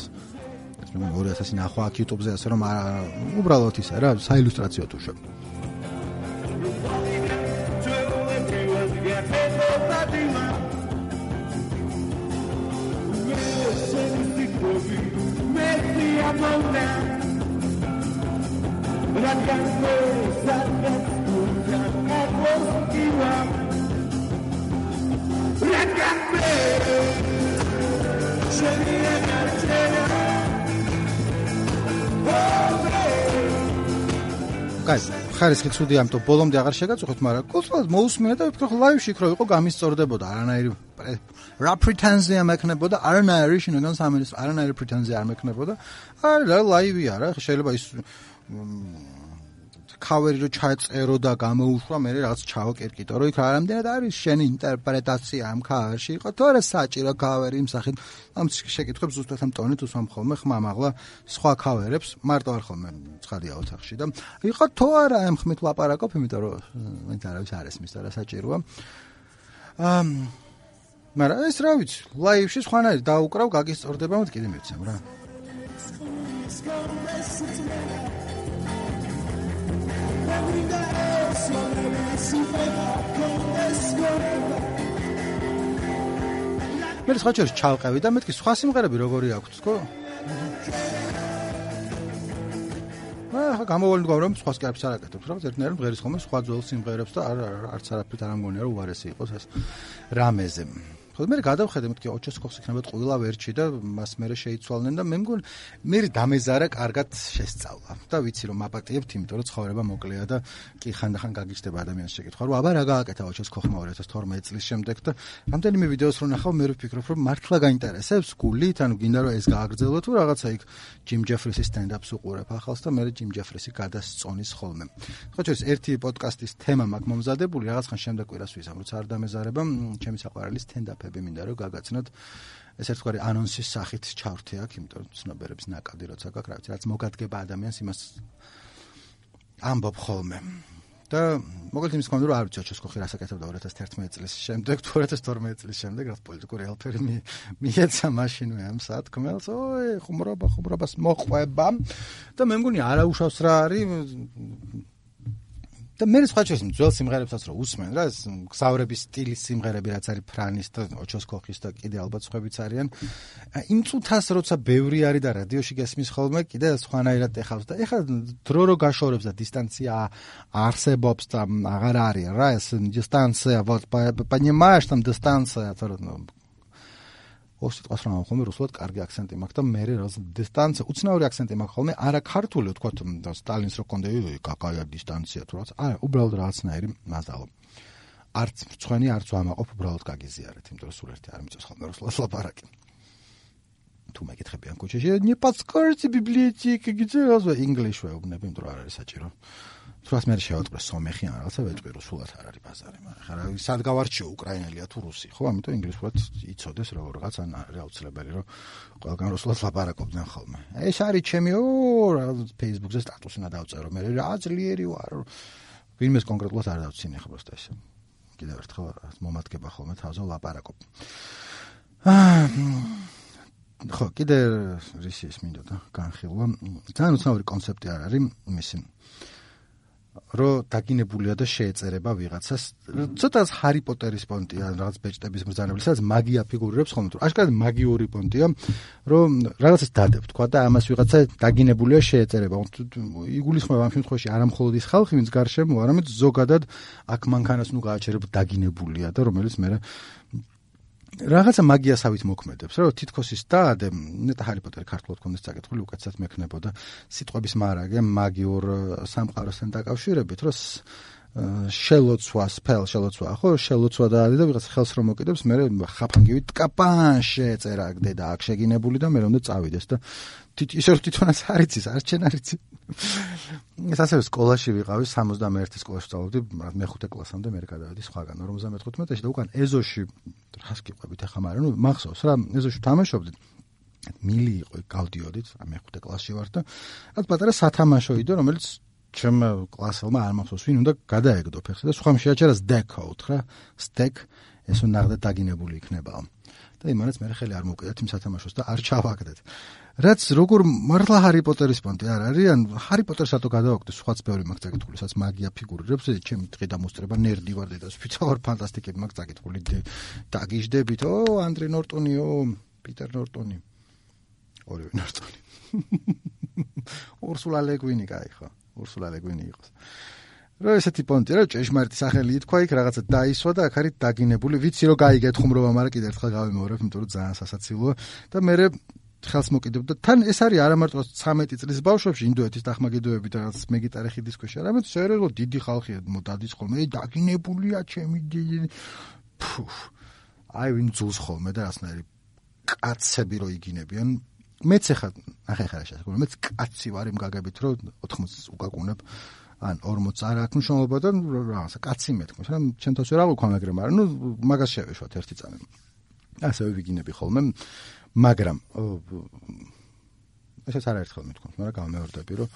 ეს მე 2000 ნახვა აქ YouTube-ზე ასე რომ უბრალოდ ისა რა საილუსტრაციო თუ შევ კაი, ხარისხი ცუდი ამიტომ ბოლომდე აღარ შეგაწუხეთ, მაგრამ კულტურად მოусმინე და ვფიქრობ ლაივში იქ რო იყო გამისწორდებოდა არანაირი რა პრეტენზია მექნებოდა არანაირი შინაგან სამინისტრო არანაირი პრეტენზია არ მექნებოდა. არა, ლაივია რა, შეიძლება ის კავერი რო ჩაწერო და გამოუშვა, მე რაღაც ჩავაკერკიტო, რომ იქ რამდენად არის შენი ინტერპრეტაცია ამ კავერში, იყო არა საჭირო კავერი იმ სახით. ამ შეკითხებს ზუსტად ამ ტონით უსვამ ხოლმე ხმა მაღლა სხვა კავერებს, მარტო არ ხოლმე ცხადია ოთახში და იყო თუ არა ამ ხმით ლაპარაკობ, იმიტომ რომ მე არავის არ ესმის და რა საჭიროა. აა მაგრამ ეს რა ვიცი, ლაივში სხვანაირად დაუკრავ, გაგისწორდება, მოდი კიდე მივცემ რა. მე სხვა ჯერ ჩავყევი და მეთქი სხვა სიმღერები როგორი აქვს თქო? აა გამოვალ გვამ რომ სხვა სკეპს არ აკეთებს რა ზერთნაირად მღერის ხოლმე სხვა ძველ სიმღერებს და არ არც არაფრით არ ამგონია რომ უარესი იყოს ეს რამეზე. ხოლმე მე გადავხედე მეთქი ოჩესკოვს იქნება ყველა ვერჩი და მას მე შეიცვალნენ და მე მგონი მე დამეზარა კარგად შესწავლა. და ვიცი რომ აპატიებთ იმიტომ რომ ცხოვრება მოკლეა და კი ხანდახან გაგიჩნდება ადამიანის შეკითხვა რომ აბა რა გააკეთა ოჩესკოვმა 2012 წლის შემდეგ და რამდენიმე ვიდეოს რო ნახავ მე ვფიქრობ რომ მართლა გაინტერესებს გულით ანუ გინდა რომ ეს გააგრძელო თუ რაღაცა იქ ჯიმ ჯეფრისის სტენდაპს უყურებ ახალს და მე ჯიმ ჯეფრისი გადასწონის ხოლმე. ხო შეიძლება ერთი პოდკასტის თემა მაგ მომზადებული რაღაც ხან შემდეგ კვირას ვიზამ როცა არ დამეზარება ჩემი საყვარელი სტენდაპ ფები მინდა რომ გაგაცნოთ ეს ერთგვარი ანონსის სახით ჩავრთე აქ, იმიტომ რომ ცნობერების ნაკადი როცა გაქვს, რა ვიცი, რაც მოგადგება ადამიანს იმას ამბობ ხოლმე. და მოგეთ იმის კონდრო არ ვიცი, ჩოსკოხი რასაკეთებდა 2011 წლის შემდეგ, 2012 წლის შემდეგ, რაც პოლიტიკური ელფერი მიეცა მაშინვე ამ სათქმელს, ой, ხუმრობა, ხუმრობას მოყვება. და მე მგონი არაუშავს რა არის და მე სხვა შეიძლება ძველ სიმღერებსაც რო უსმენ რა ეს გზავრების სტილის სიმღერები რაც არის ფრანის და ოჩოსკოხის და კიდე ალბათ სხვაებიც არიან იმ წუთას როცა ბევრი არის და რადიოში გესმის ხოლმე კიდე სხვანაირად ეხავს და ეხლა დრო რო გაშორებს და დისტანცია არსებობს და აღარ არის რა ეს დისტანცია вот понимаешь там дистанция ოს სიტყვას რომ ახომ რუსულად კარგი აქცენტი მაქვს და მე რა დისტანცია უცნაური აქცენტი მაქვს ხოლმე არა ქართული თქვა და სტალინს რო კონდე კაკაია დისტანცია თუ რაც არა უბრალოდ რაღაცნაირი მაზალო არც მწვენი არც ვამაყოფ უბრალოდ გაგიზიარეთ იმიტომ რომ სულ ერთი არ მიწევს ხოლმე რუსულად ლაპარაკი თუ მეკითხებიან ქუჩაში не подскажете библиотеки где раз english ვეუბნები იმიტომ რომ არ არის საჭირო თუნდაც მე შევაწყდეს სომეხი ან რაღაცა ვეჭვირო სულად არ არის ბაზარი მაგრამ ხარა სად გავარჩიო უკრაინელია თუ რუსი? ხო ამიტომ ინგლისურად იცოდეს როგორ რაღაც ან არის აუცილებელი რომ ყველგან რუსულად ლაპარაკობდნენ ხოლმე. ეს არის ჩემი ო Facebook-ზე სტატუსი უნდა დავწერო. მე რა ძლიერი ვარ ვინმეს კონკრეტულად არ დავცინე ხო პროსტა ესე. კიდევ ერთხელ მომადგება ხოლმე თავზე ლაპარაკობ ხო კიდე რისი ის მინდოდა? განხილვა. ძალიან უცნაური კონცეფტი არ არის მისი რომ დაგინებულია და შეეწერება ვიღაცას. ცოტა ჰარი პოტერის პონტია, რაღაც ბეჭდების მბრძანებელი, სადაც მაგია ფიგურირებს ხოლმე. თუ აშკარად მაგიური პონტია, რომ რაღაცას დადებ, თქვა და ამას ვიღაცა დაგინებულია შეეწერება. იგულისხმება ამ შემთხვევაში არა მხოლოდ ის ხალხი, ვინც გარშემო, არამედ ზოგადად აქ მანქანას ნუ გააჩერებ დაგინებულია და რომელიც მე რაღაცა მაგიასავით მოქმედებს, რომ თითქოს ის დაადე, ნეტა ჰარი პოტერი ქართულად კონდეს წაკითხული, უკეთესად მექნებოდა სიტყვების მარაგე მაგიურ სამყაროსთან დაკავშირებით, რომ შელოცვა, სპელ შელოცვა, ხო, შელოცვა დაადე და ვიღაც ხელს რომ მოკიდებს, მე ხაფანგივი ტკაპან შეწერა დედა აქ შეგინებული და მე რომ და წავიდეს და ისე რომ თვითონაც არიცის, არ ჩენ არიცი. ეს ასევე სკოლაში ვიყავი 61 სკოლაში სწავლობდი, მე-5 კლასამდე მე გადავედი სხვაგან 55-ში და უკან ეზოში რას გიყვებით ახლა, მაგრამ ნუ მახსოვს რა, ეზოში თამაშობდით. მილი იყო, გავდიოდით, მე-5 კლასში ვარ და რაც პატარა სათამაშო იდო, რომელიც ჩემმა э, კლასელმა არ მახსოვს ვინ უნდა გადაეგდო ფეხზე და სხვამ შეაჩერა სტეკო უთხრა სტეკ ესო ნახდა დაგინებული იქნება. და იმანაც მე ხელი არ მოვკიდეთ იმ სათამაშოს და არ ჩავაგდეთ. რაც როგორ მართლა ჰარი პოტერის პონტი არ არის ან ჰარი პოტერს რატო გადავაგვდით სხვაც ბევრი მაგ წაკითხული სადაც მაგია ფიგურირებს ჩემი ტყე დამოსწრება ნერდი ვარ დედას ვიცა ვარ ფანტასტიკები მაგ წაკითხული დაგიждებით ო ანდრე ნორტონი ო პიტერ ნორტონი. ორივე ნორტონი. ორსულა ლეგვინი кайხო ურსულა ლეგვინი იყოს. რა ესეთი პონტი რა ჭეშმარიტი სახელი ითქვა იქ რაღაცა დაისვა და აქ არის დაგინებული. ვიცი რომ გაიგეთ ხუმრობა მაგრამ კიდე ერთხელ გავიმეორებ იმიტომ რომ ძალიან სასაცილოა. და მე ხელს მოკიდებდა თან ეს არის არა მარტო 13 წლის ბავშვებში ინდოეთის დახმაგიდოები და რაღაც მეგიტარი ხიდის ქვეშ არამედ სერიოზულად დიდი ხალხია დადის ხოლმე დაგინებულია ჩემი ფუ აი ვინ ძულს ხოლმე და ასნაირი კაცები რო იგინებიან მეც ახლა ახლა ხარ შეასრულე მეც კაცი ვარ იმ გაგებით რომ 80 უკაკუნებ ან 40 არ აქვს მნიშვნელობა და რაღაცა კაცი მეთქოს რა ჩემ თავს რა ვქვა მაგრამ მაგრამ ნუ მაგას შევეშვათ ერთი წამი. ასე ვიგინები ხოლმე მაგრამ ესაც არ ერთხელ მეთქვა, მაგრამ გამეორდები, რომ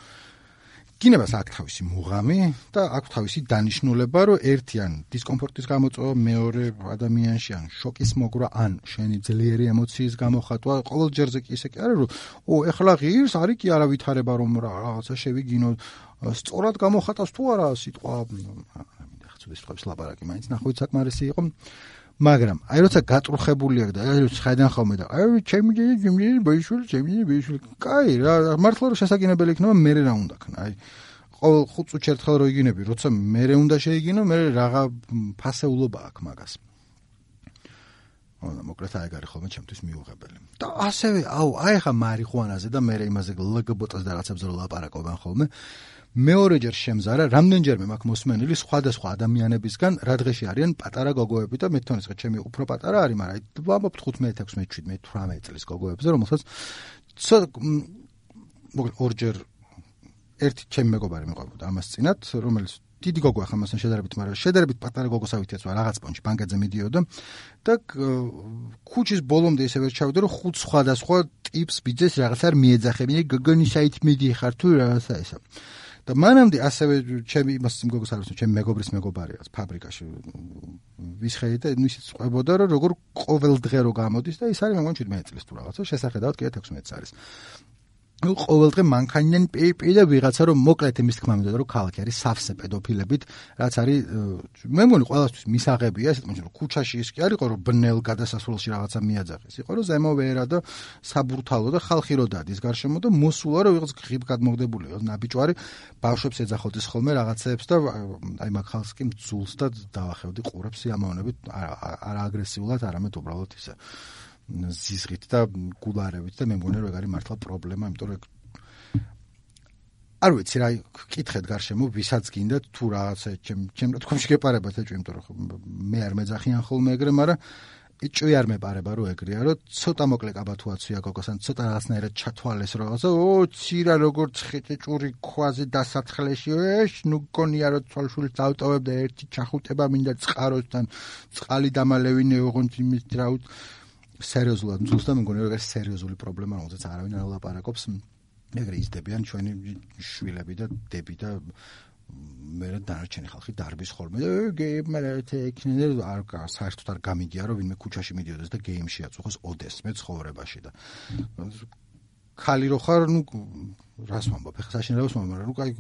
გინებას აქვს თავისი მუღამი და აქვს თავისი დანიშნულება, რომ ერთიან დისკომფორტის გამოწვევა, მეორე ადამიანში ან შოკის მოგრა, ან შენი ძლიერი ემოციის გამოხატვა, ყოველ ჯერზე კი ისე კი არა, რომ ო, ეხლა ღირს არის კი არა ვითარება რომ რაღაცა შევიგინო, სწორად გამოხატავს თუ არა სიტყვა, ახლა ცოტა სიტყვების ლაპარაკი მაინც ნახოთ საკმარისი იყო. მაგრამ აი როცა გატრუხებული აქვს და აი ხედან ხოლმე და აი ჩემი ძე ჩემი ბიშვილი ჩემი ბიშვილი კაი რა მართლა რომ შესაძინებელი იქნება მე რა უნდა ქნა აი. ყოველ ხუთ წუთში ერთხელ რო იგინები როცა მე უნდა შეიგინო მე რაღა ფასეულობა აქვს მაგას. ანუ მოკლედ აი გარი ხოლმე ჩემთვის მიუღებელი. და ასევე აუ აი ხა მარიხუანაზე და მე იმაზე ლგბოტას და რაღაცებზე ლაპარაკობენ ხოლმე მეორეჯერ შემზარა რამდენჯერმე მაქვს მოსმენილი სხვადასხვა ადამიანებისგან რა დღეში არიან პატარა გოგოები და მე თვითონ ისე ჩემი უფრო პატარა არის მაგრამ ვამბობ 15 16 17 18 წლის გოგოებზე რომელსაც მოკლედ ორჯერ ერთი ჩემი მეგობარი მეყვებოდა ამას წინათ რომელიც დიდი გოგო ახლა მასთან შედარებით მაგრამ შედარებით პატარა გოგოსავითაც ვარ რაღაც პონჩი ბანკეთზე მიდიოდა და ქუჩის ბოლომდე ისე ვერ ჩავიდა რომ ხუთ სხვადასხვა ტიპს ბიძეს რაღაც არ მიეძახებინა გოგონი საით მიდიხარ თუ რაღაცა ესა და მანამდე ასევე ჩემი იმას მგოგოს არის ჩემი მეგობრის მეგობარია ფაბრიკაში ვისხეი და ისიც ყვებოდა რომ როგორ ყოველ დღე რო გამოდის და ის არის მე მგონი 17 წლის თუ რაღაცა შესაძლოა კიდე 16 არის ну ყოველდღე მანქანიდან პიპი და ვიღაცა რომ მოკლედ იმის თქმა მინდა რომ ქალაქი არის სავსე პედოფილებით რაც არის მე მგონი ყოველთვის მისაღებია ესეთ მომენტში რომ ქუჩაში ის კი არისო რომ ბნელ გადასასვლელში რაღაცა მიაძახეს. იყო რომ ზემო ვერა და საბურთალო და ხალხი რო დადის გარშემო და მოსულა რომ ვიღაც ღიბ გადმოგდებული იყო ნაბიჯვარი ბავშვებს ეძახოდეს ხოლმე რაღაცეებს და აი მაგ ხალხს კი მძულს და დაახევდი ყურებს სიამოვნებით არა აგრესიულად არამედ უბრალოდ ისე ზიზღით და გულარებით და მე მგონი რომ ეგ არის მართლა პრობლემა, იმიტომ რომ არ ვიცი რა კითხეთ გარშემო ვისაც გინდა თუ რაღაცა ჩემ ჩემ რა თქმა შეგეპარებათ ეჭვი, იმიტომ რომ მე არ მეძახიან ხოლმე ეგრე, მაგრამ ეჭვი არ მეპარება რომ ეგრეა, რომ ცოტა მოკლე კაბათუაცია გოგოსან, ცოტა რაღაცნაირად ჩათვალეს რაღაცა, ო ცირა როგორც ხეთეჭური ქვაზე დასაცხლეში, ეშ ნუ გონია რომ ცოლშულს დავტოვებ და ერთი ჩახუტება მინდა წყაროსთან, წყალი დამალევინე ოღონდ იმის დრაუთ სერიოზულად მძულს და მე მგონი რომ ეს სერიოზული პრობლემა რომელზეც არავინ არ ლაპარაკობს ეგრე იზრდებიან ჩვენი შვილები და დები და მე რა დარჩენი ხალხი დარბის ხოლმე. და გეიმ ტექნიკა არ საერთოდ არ გამიგია რომ ვინმე ქუჩაში მიდიოდეს და გეიმში აწუხოს ოდეს მე ცხოვრებაში და ხალი რო ხარ, ნუ რას ვამბობ, ეხლა საშინელებას ვამბობ, რომ კაი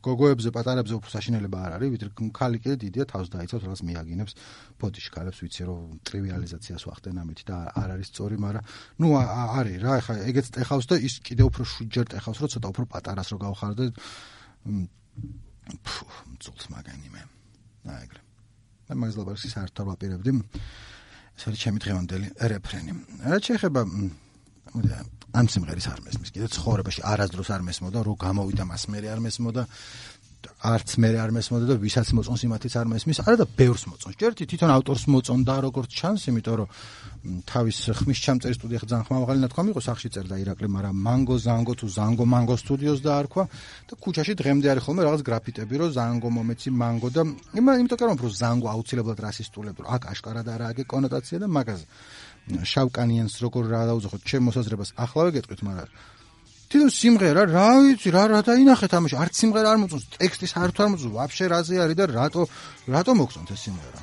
გოგოებზე, პატარებზე უფრო საშინელება არ არის, ვიდრე ხალი კიდე დიდია, თავს დაიცავს, რაღაც მიაგინებს ბოდიში ხალებს, ვიცი რომ ტრივიალიზაციას ვახდენ ამით და არ არის სწორი, მაგრამ ნუ არის რა, ეხლა ეგეც ტეხავს და ის კიდე უფრო შუჯერ ტეხავს, რომ ცოტა უფრო პატარას რო გავხარდე. ფუ, ძულს მაგანი მე. აი ეგრე. და მაგას ლაბარსი საერთოდ ვაპირებდი. ეს არის ჩემი დღევანდელი რეფრენი. რა შეიძლება ამ სიმღერის არ მესმის. კიდე ცხოვრებაში არასდროს არ მესმოდა რომ გამოვიდა მას მე არ მესმოდა არც მე არ მესმოდა და ვისაც მოწონს იმათიც არ მესმის. არა და ბევრს მოწონს. ჯერტი თვითონ ავტორს მოწონდა როგორც ჩანს იმიტომ რომ თავის ხმის ჩამწერი სტუდია ხძან ხმამაღალი ნათქვამი იყო სახში წერდა ირაკლი მაგრამ მანგო ზანგო თუ ზანგო მანგო სტუდიოს დაარქვა და ქუჩაში დღემდე არის ხოლმე რაღაც გრაფიტები რომ ზანგო მომეცი მანგო და იმიტომ რომ ზანგო აუცილებლად რასისტულებს აქ აშკარად არა აქ კონოტაცია და მაგაზე შავკანიანს როგორ რა დაუძახოთ ჩემ მოსაზრებას ახლავე გეტყვით მაგრამ თვითონ სიმღერა რა ვიცი რა რა დაინახეთ ამაში? არც სიმღერა არ მოწონს ტექსტი საერთოდ არ მოწონს ვაფშე რაზე არის და რატო რატო მოგწონთ ეს სიმღერა?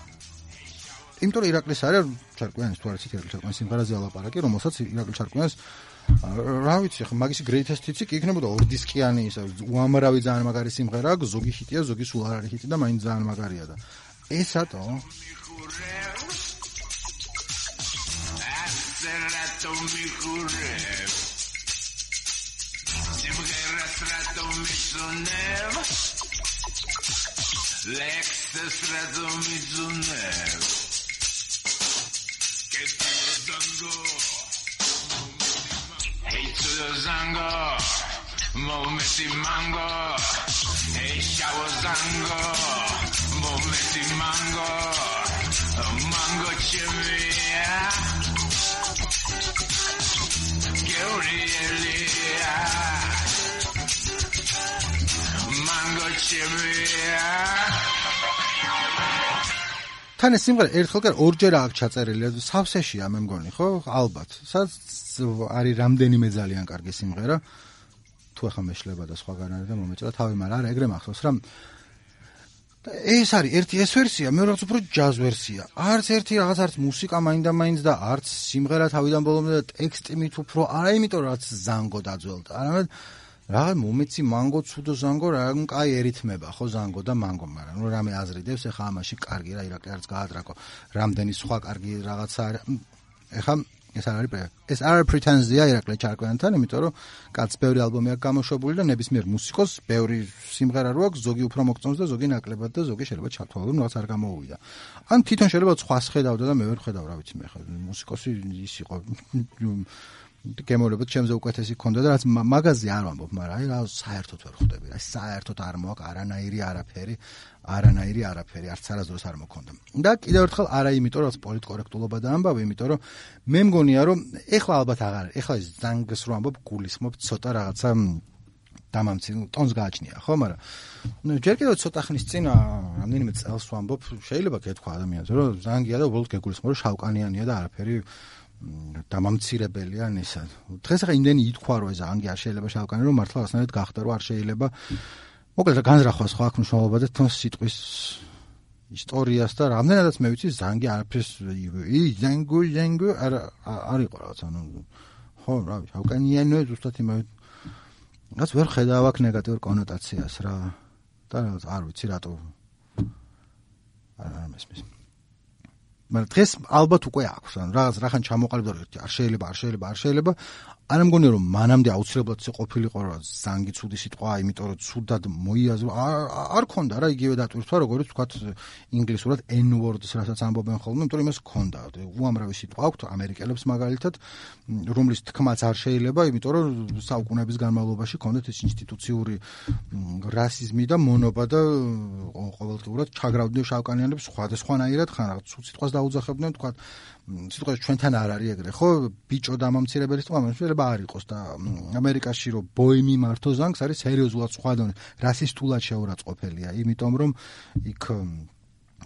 იმიტომ რომ ირაკლის არის ჩარკვიანის თუ არც ირაკლის ჩარკვიანის სიმღერაზე ალაპარაკი რომელსაც ირაკლის ჩარკვიანის რა ვიცი ხო მაგისი greatest hits-ი კი იქნებოდა ორ დისკიანი ის უამრავი ძალიან მაგარი სიმღერა ზოგი ჰიტია ზოგი სულ არ არის ჰიტი და მაინც ძალიან მაგარია და ესატო hace rato me curré. Siempre que retrato me sonev. Lex destrato mi sonev. Que estoy tango. Hey to zango. Momenti mango. Hey chavo zango. Momenti mango. Mango chimia. თან ეს სიმღერა ერთხელ კი ორჯერ აქვს ჩაწერილი სავსეშია მე მგონი ხო? ალბათ. სადაც არის რამდენიმე ძალიან კარგი სიმღერა. თუ ახლა მეშლება და სხვაგან არის და მომეწოდა თავი მაგრამ არა ეგრე მახსოვს რა ეს არის ერთი ეს ვერსია, მეორე რაც უფრო ჯაზ ვერსია. არც ერთი რაღაც არც მუსიკა მაინდა მაინც და არც სიმღერა თავიდან ბოლომდე და ტექსტი მით უფრო არა იმიტომ რაც ზანგო დაძველდა. არამედ რაღა მომეცი მანგო ცუდო ზანგო რა კაი ერითმება ხო ზანგო და მანგო მაგრამ ნუ რამე აზრიდებს ეხა ამაში კარგი რა ირაკი არც გაადრაკო. რამდენი სხვა კარგი რაღაცა ეხა ეს არ არის ეს არ პრეტენზია ირაკლი ჩარკვიანთან, იმიტომ რომ კაც ბევრი ალბომი აქვს გამოშვებული და ნებისმიერ მუსიკოს ბევრი სიმღერა რო აქვს, ზოგი უფრო მოგწონს და ზოგი ნაკლებად და ზოგი შეიძლება ჩათვალო, რომ რაღაც არ გამოუვიდა. ან თვითონ შეიძლება სხვა ხედავდა და მე ვერ ხედავ, რა ვიცი მე ხა მუსიკოსი ის იყო გემოვნებოდ ჩემზე უკეთესი ქონდა და რაც მაღაზია არ ვამბობ, მაგრამ აი რა საერთოდ ვერ ხვდები. აი საერთოდ არ მოაქვს არანაირი არაფერი, არანაირი არაფერი, არც არასდროს არ მოქონდა. და კიდევ ერთხელ არა იმიტომ, რომ პოლიტკორექტულობა და ამბავი, იმიტომ რომ მე მგონია, რომ ეხლა ალბათ აღარ, ეხლა ზანგს რო ამბობ, გულისმობ ცოტა რაღაცა დამამცი, ტონს გააჩნია, ხო, მაგრამ ნუ ჯერ კიდევ ცოტა ხნის წინ რამდენიმე წელს ვამბობ, შეიძლება გეთქვა ადამიანს, რომ ზანგია და უბრალოდ გეგულისხმობ, რომ შავკანიანია და არაფერი დამამცირებელია ისა. დღეს ახლა იმდენი ითქვა რომ ეს ანგი არ შეიძლება შავკანი რომ მართლა ასნაირად გახდა რომ არ შეიძლება მოკლედ განზრახვა სხვა აქვს მნიშვნელობა და თუნს სიტყვის ისტორიას და რამდენადაც მე ვიცი ზანგი არაფერს ი ზანგუ ზანგუ არ არ იყო რაღაც ანუ ხო რა შავკანიანო ზუსტად იმავე რაც ვერ ხედავ აქ ნეგატიურ კონოტაციას რა და არ ვიცი რატო არ არ მესმის მაგრამ დღეს ალბათ უკვე აქვს ან რაღაც რახან ჩამოყალიბდა რომ არ შეიძლება არ შეიძლება არ შეიძლება არ ამგონია რომ მანამდე აუცილებლად ისე ყოფილიყო რა ზანგი ცუდი სიტყვა იმიტომ რომ ცუდად მოიაზრო არ ქონდა რა იგივე დატვირთვა როგორც თქვა ინგლისურად n words რასაც ამბობენ ხოლმე იმიტომ რომ იმას ქონდა. უამრავი სიტყვა აქვს ამერიკელებს მაგალითად რომლის თქმაც არ შეიძლება იმიტომ რომ საუკუნეების განმავლობაში ქონდათ ეს ინსტიტუციური რასიზმი და მონობა და ყოველდღურად ჩაგრავდნენ შავკანიანებს სხვადასხვანაირად ხან რაღაც ცუდ სიტყვას დაუძახებდნენ თქვა სიტყვაში ჩვენთან არ არის ეგრე ხო? ბიჭო დამამცირებელი სიტყვა შეიძლება არ იყოს და ამერიკაში რომ ბოემი მართო ზანგს არის სერიოზულად სხვა დონე. რასისტულად შეურაცხყოფელია? იმიტომ რომ იქ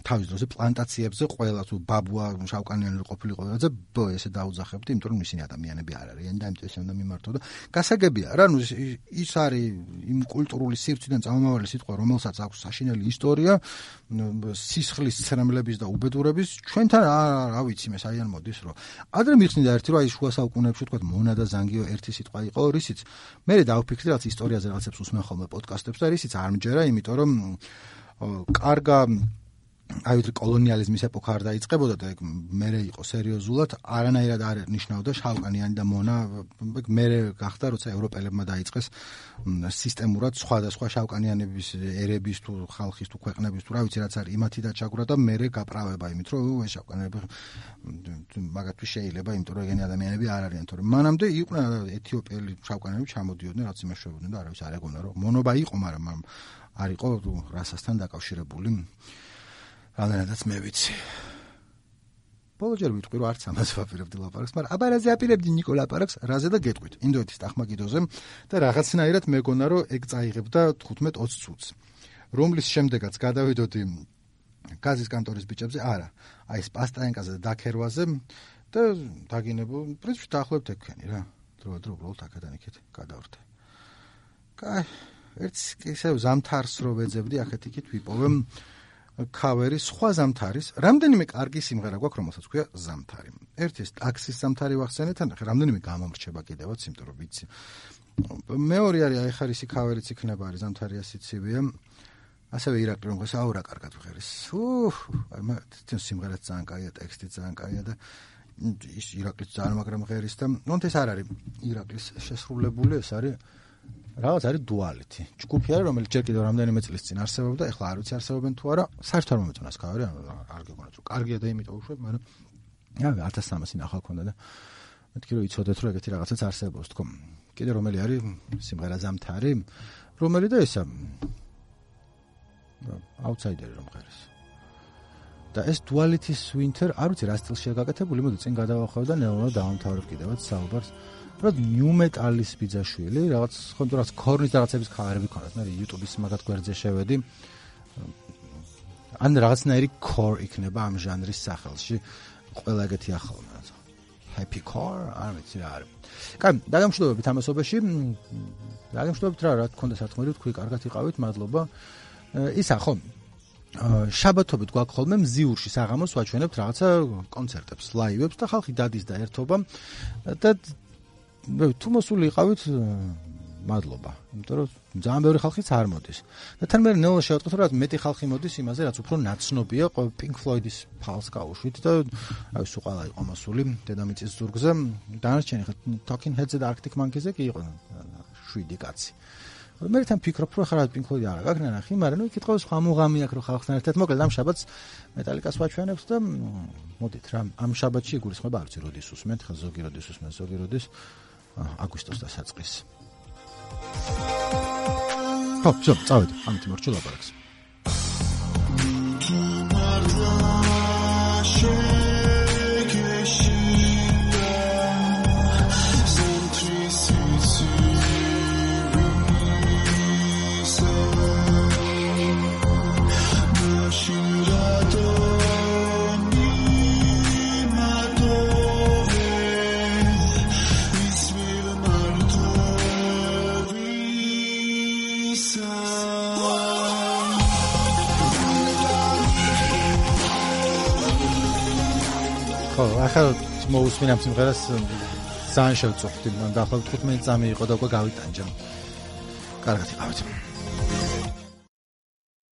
თავის დროზე პლანტაციებზე ყველა თუ ბაბუა შავკანიანი ყოფილიყო და ბო ესე დაუძახებდი, იმიტომ რომ ისინი ადამიანები არ არიან და ამიტომ ესე უნდა მიმართო და გასაგებია რა, ნუ ის არის იმ კულტურული სივრციდან წამომავალი სიტყვა, რომელსაც აქვს საშინელი ისტორია, სისხლის ცრემლების და უბედურების, ჩვენთან რა ვიცი მე საიდან მოდის რომ ადრე მიხსნიდა ერთი რომ აი შუა საუკუნეებში თქვა მონა და ზანგიო ერთი სიტყვა იყო, რისიც მე დავფიქრდი რაც ისტორიაზე რაღაცებს უსმენ ხოლმე პოდკასტებს და რისიც არ მჯერა, იმიტომ რომ კარგა აი ვთქვი კოლონიალიზმის ეპოქა არ დაიწყებოდა და ეგ მერე იყო სერიოზულად არანაირად არ ნიშნავდა შავკანიანი და მონა ეგ მერე გახდა როცა ევროპელებმა დაიწყეს სისტემურად სხვადასხვა შავკანიანების ერების თუ ხალხის თუ ქვეყნების თუ რა ვიცი რაც არის იმათი დაჩაგვრა და მერე გაправება იმით რომ ეს შავკანიანები მაგათთვის შეიძლება იმიტომ რომ ეგენი ადამიანები არ არიან თორემ. მანამდე იყვნენ ეთიოპიელი შავკანიანები ჩამოდიოდნენ რაც იმაშოვებდნენ და არავის არ ეგონა რომ მონობა იყო მაგრამ არ იყო რასასთან დაკავშირებული რადგანაც მე ვიცი. ბოლოჯერ ვიტყვი რომ არც ამას ვაპირებდი ლაპარაკს, მაგრამ აბა რაზე აპირებდი ნიკო ლაპარაკს, რაზე და გეტყვით. ინდოეთის ტახმაკიდოზე და რაღაცნაირად მეგონა რომ ეგ წაიღებდა 15-20 წუთს. რომლის შემდეგაც გადავიდოდი გაზის კანტორის ბიჭებზე, არა, აი სპასტაენკაზე და დაქერვაზე და დაგინებო, პრინციპში დაახლოებით ეკქენი რა. დრო დრო უბრალოდ აქედან იქეთ გადავრდე. კაი, ერთს ისე ზამთარს რო ვეძებდი, აქეთ იქით ვიპოვე ქავერი სხვა ზამთარის რამდენიმე კარგი სიმღერა გვაქვს რომელსაც ქვია ზამთარი. ერთი ეს ტაქსის ზამთარი ვახსენეთ ან რამდენიმე გამომრჩება კიდევაც იმიტომ რომ ვიცი. მეორე არის აი ხარ ისი ქავერიც იქნება არის ზამთარი ასიცივია ასევე ირაკლი რომელს აურა კარგად ვღერის. უჰ აი მაგ სიმღერაც ძალიან კაია ტექსტიც ძალიან კაია და ის ირაკლიც ძალიან მაგრამ ღერის და ნუ ეს არ არის ირაკლის შესრულებული ეს არის რაღაც არის დუალიტი. ჯგუფი არის, რომელიც ჯერ კიდევ რამდენიმე წლის წინ არსებობდა, ეხლა არ ვიცი არსებობენ თუ არა. საერთოდ არ მომეწონას კავერი, არ გეგონათ, რომ კარგია და იმიტომ უშვებ, მაგრამ აი 1300 ნახალ ქონდა და მეთქი რომ იცოდეთ რომ ეგეთი რაღაცაც არსებობს თქო. კიდე რომელი არის სიმღერა ზამთარი, რომელი და ესა აუთსაიდერი რომ ღერეს. და ეს duality's winter, არ ვიცი რა სტილშია გაკეთებული, მოდი წინ გადავახვევ და ნეონო დავამთავრებ კიდევაც საუბარს. რა ნიუ მეტალის ბიძაშვილი, რაღაც ხონდ რაღაც კორნის რაღაცების ქარები ქონდათ, მე YouTube-ის მაგათ გვერდზე შევედი. ან რაღაცნაირი core იქნება ამ ჟანრის სახელში. ყველა ეგეთი ახალმა. happy core, არ ვიცი რა არის. კაი, დაგამშვიდობებით ამასობაში. დაგამშვიდობებით რა, რა თქონდა სათქმელი, თქვი კარგად იყავით, მადლობა. ისა ხო? შაბათობით გვაქვს ხოლმე მზიურში საღამოს ვაჩვენებთ რაღაცა კონცერტებს, ლაივებს და ხალხი დადის და ერთობა და თუ მოსული იყავით მადლობა. იმიტომ რომ ძალიან ბევრი ხალხიც არ მოდის. და თან მე ნელა შევატყოთ რომ მეტი ხალხი მოდის იმაზე რაც უფრო ნაცნობია Pink Floyd-ის ფალს გაუშვით და აი სუყალა იყო მოსული დედამიწის ზურგზე. დანარჩენი ხა Talking Heads-ზე და Arctic Monkeys-ზე კი იყო შვიდი კაცი. მე თან ფიქრობ რომ ხარ Pink Floyd არა გაგნა ნახი მაგრამ ნუ კითხავს სხვა მუღამი აქვს რომ ხალხთან ერთად მოკლედ ამ შაბათს მეტალიკას ვაჩვენებს და მოდით რა ამ შაბათში იგულისხმება არც როდის უსმენთ ხა ზოგი როდის უსმენთ ზოგი როდის აგვისტოს დასაწყის. ხო, ზო, წავედი, ამით მორჩი ლაპარაკს. Thank you. ახლა მოусმინე ამ სიმღერას ძალიან შევწუხდი, მან დაახლოებით 15 წამი იყო და უკვე გავიტანჯე. კარგად იყავით.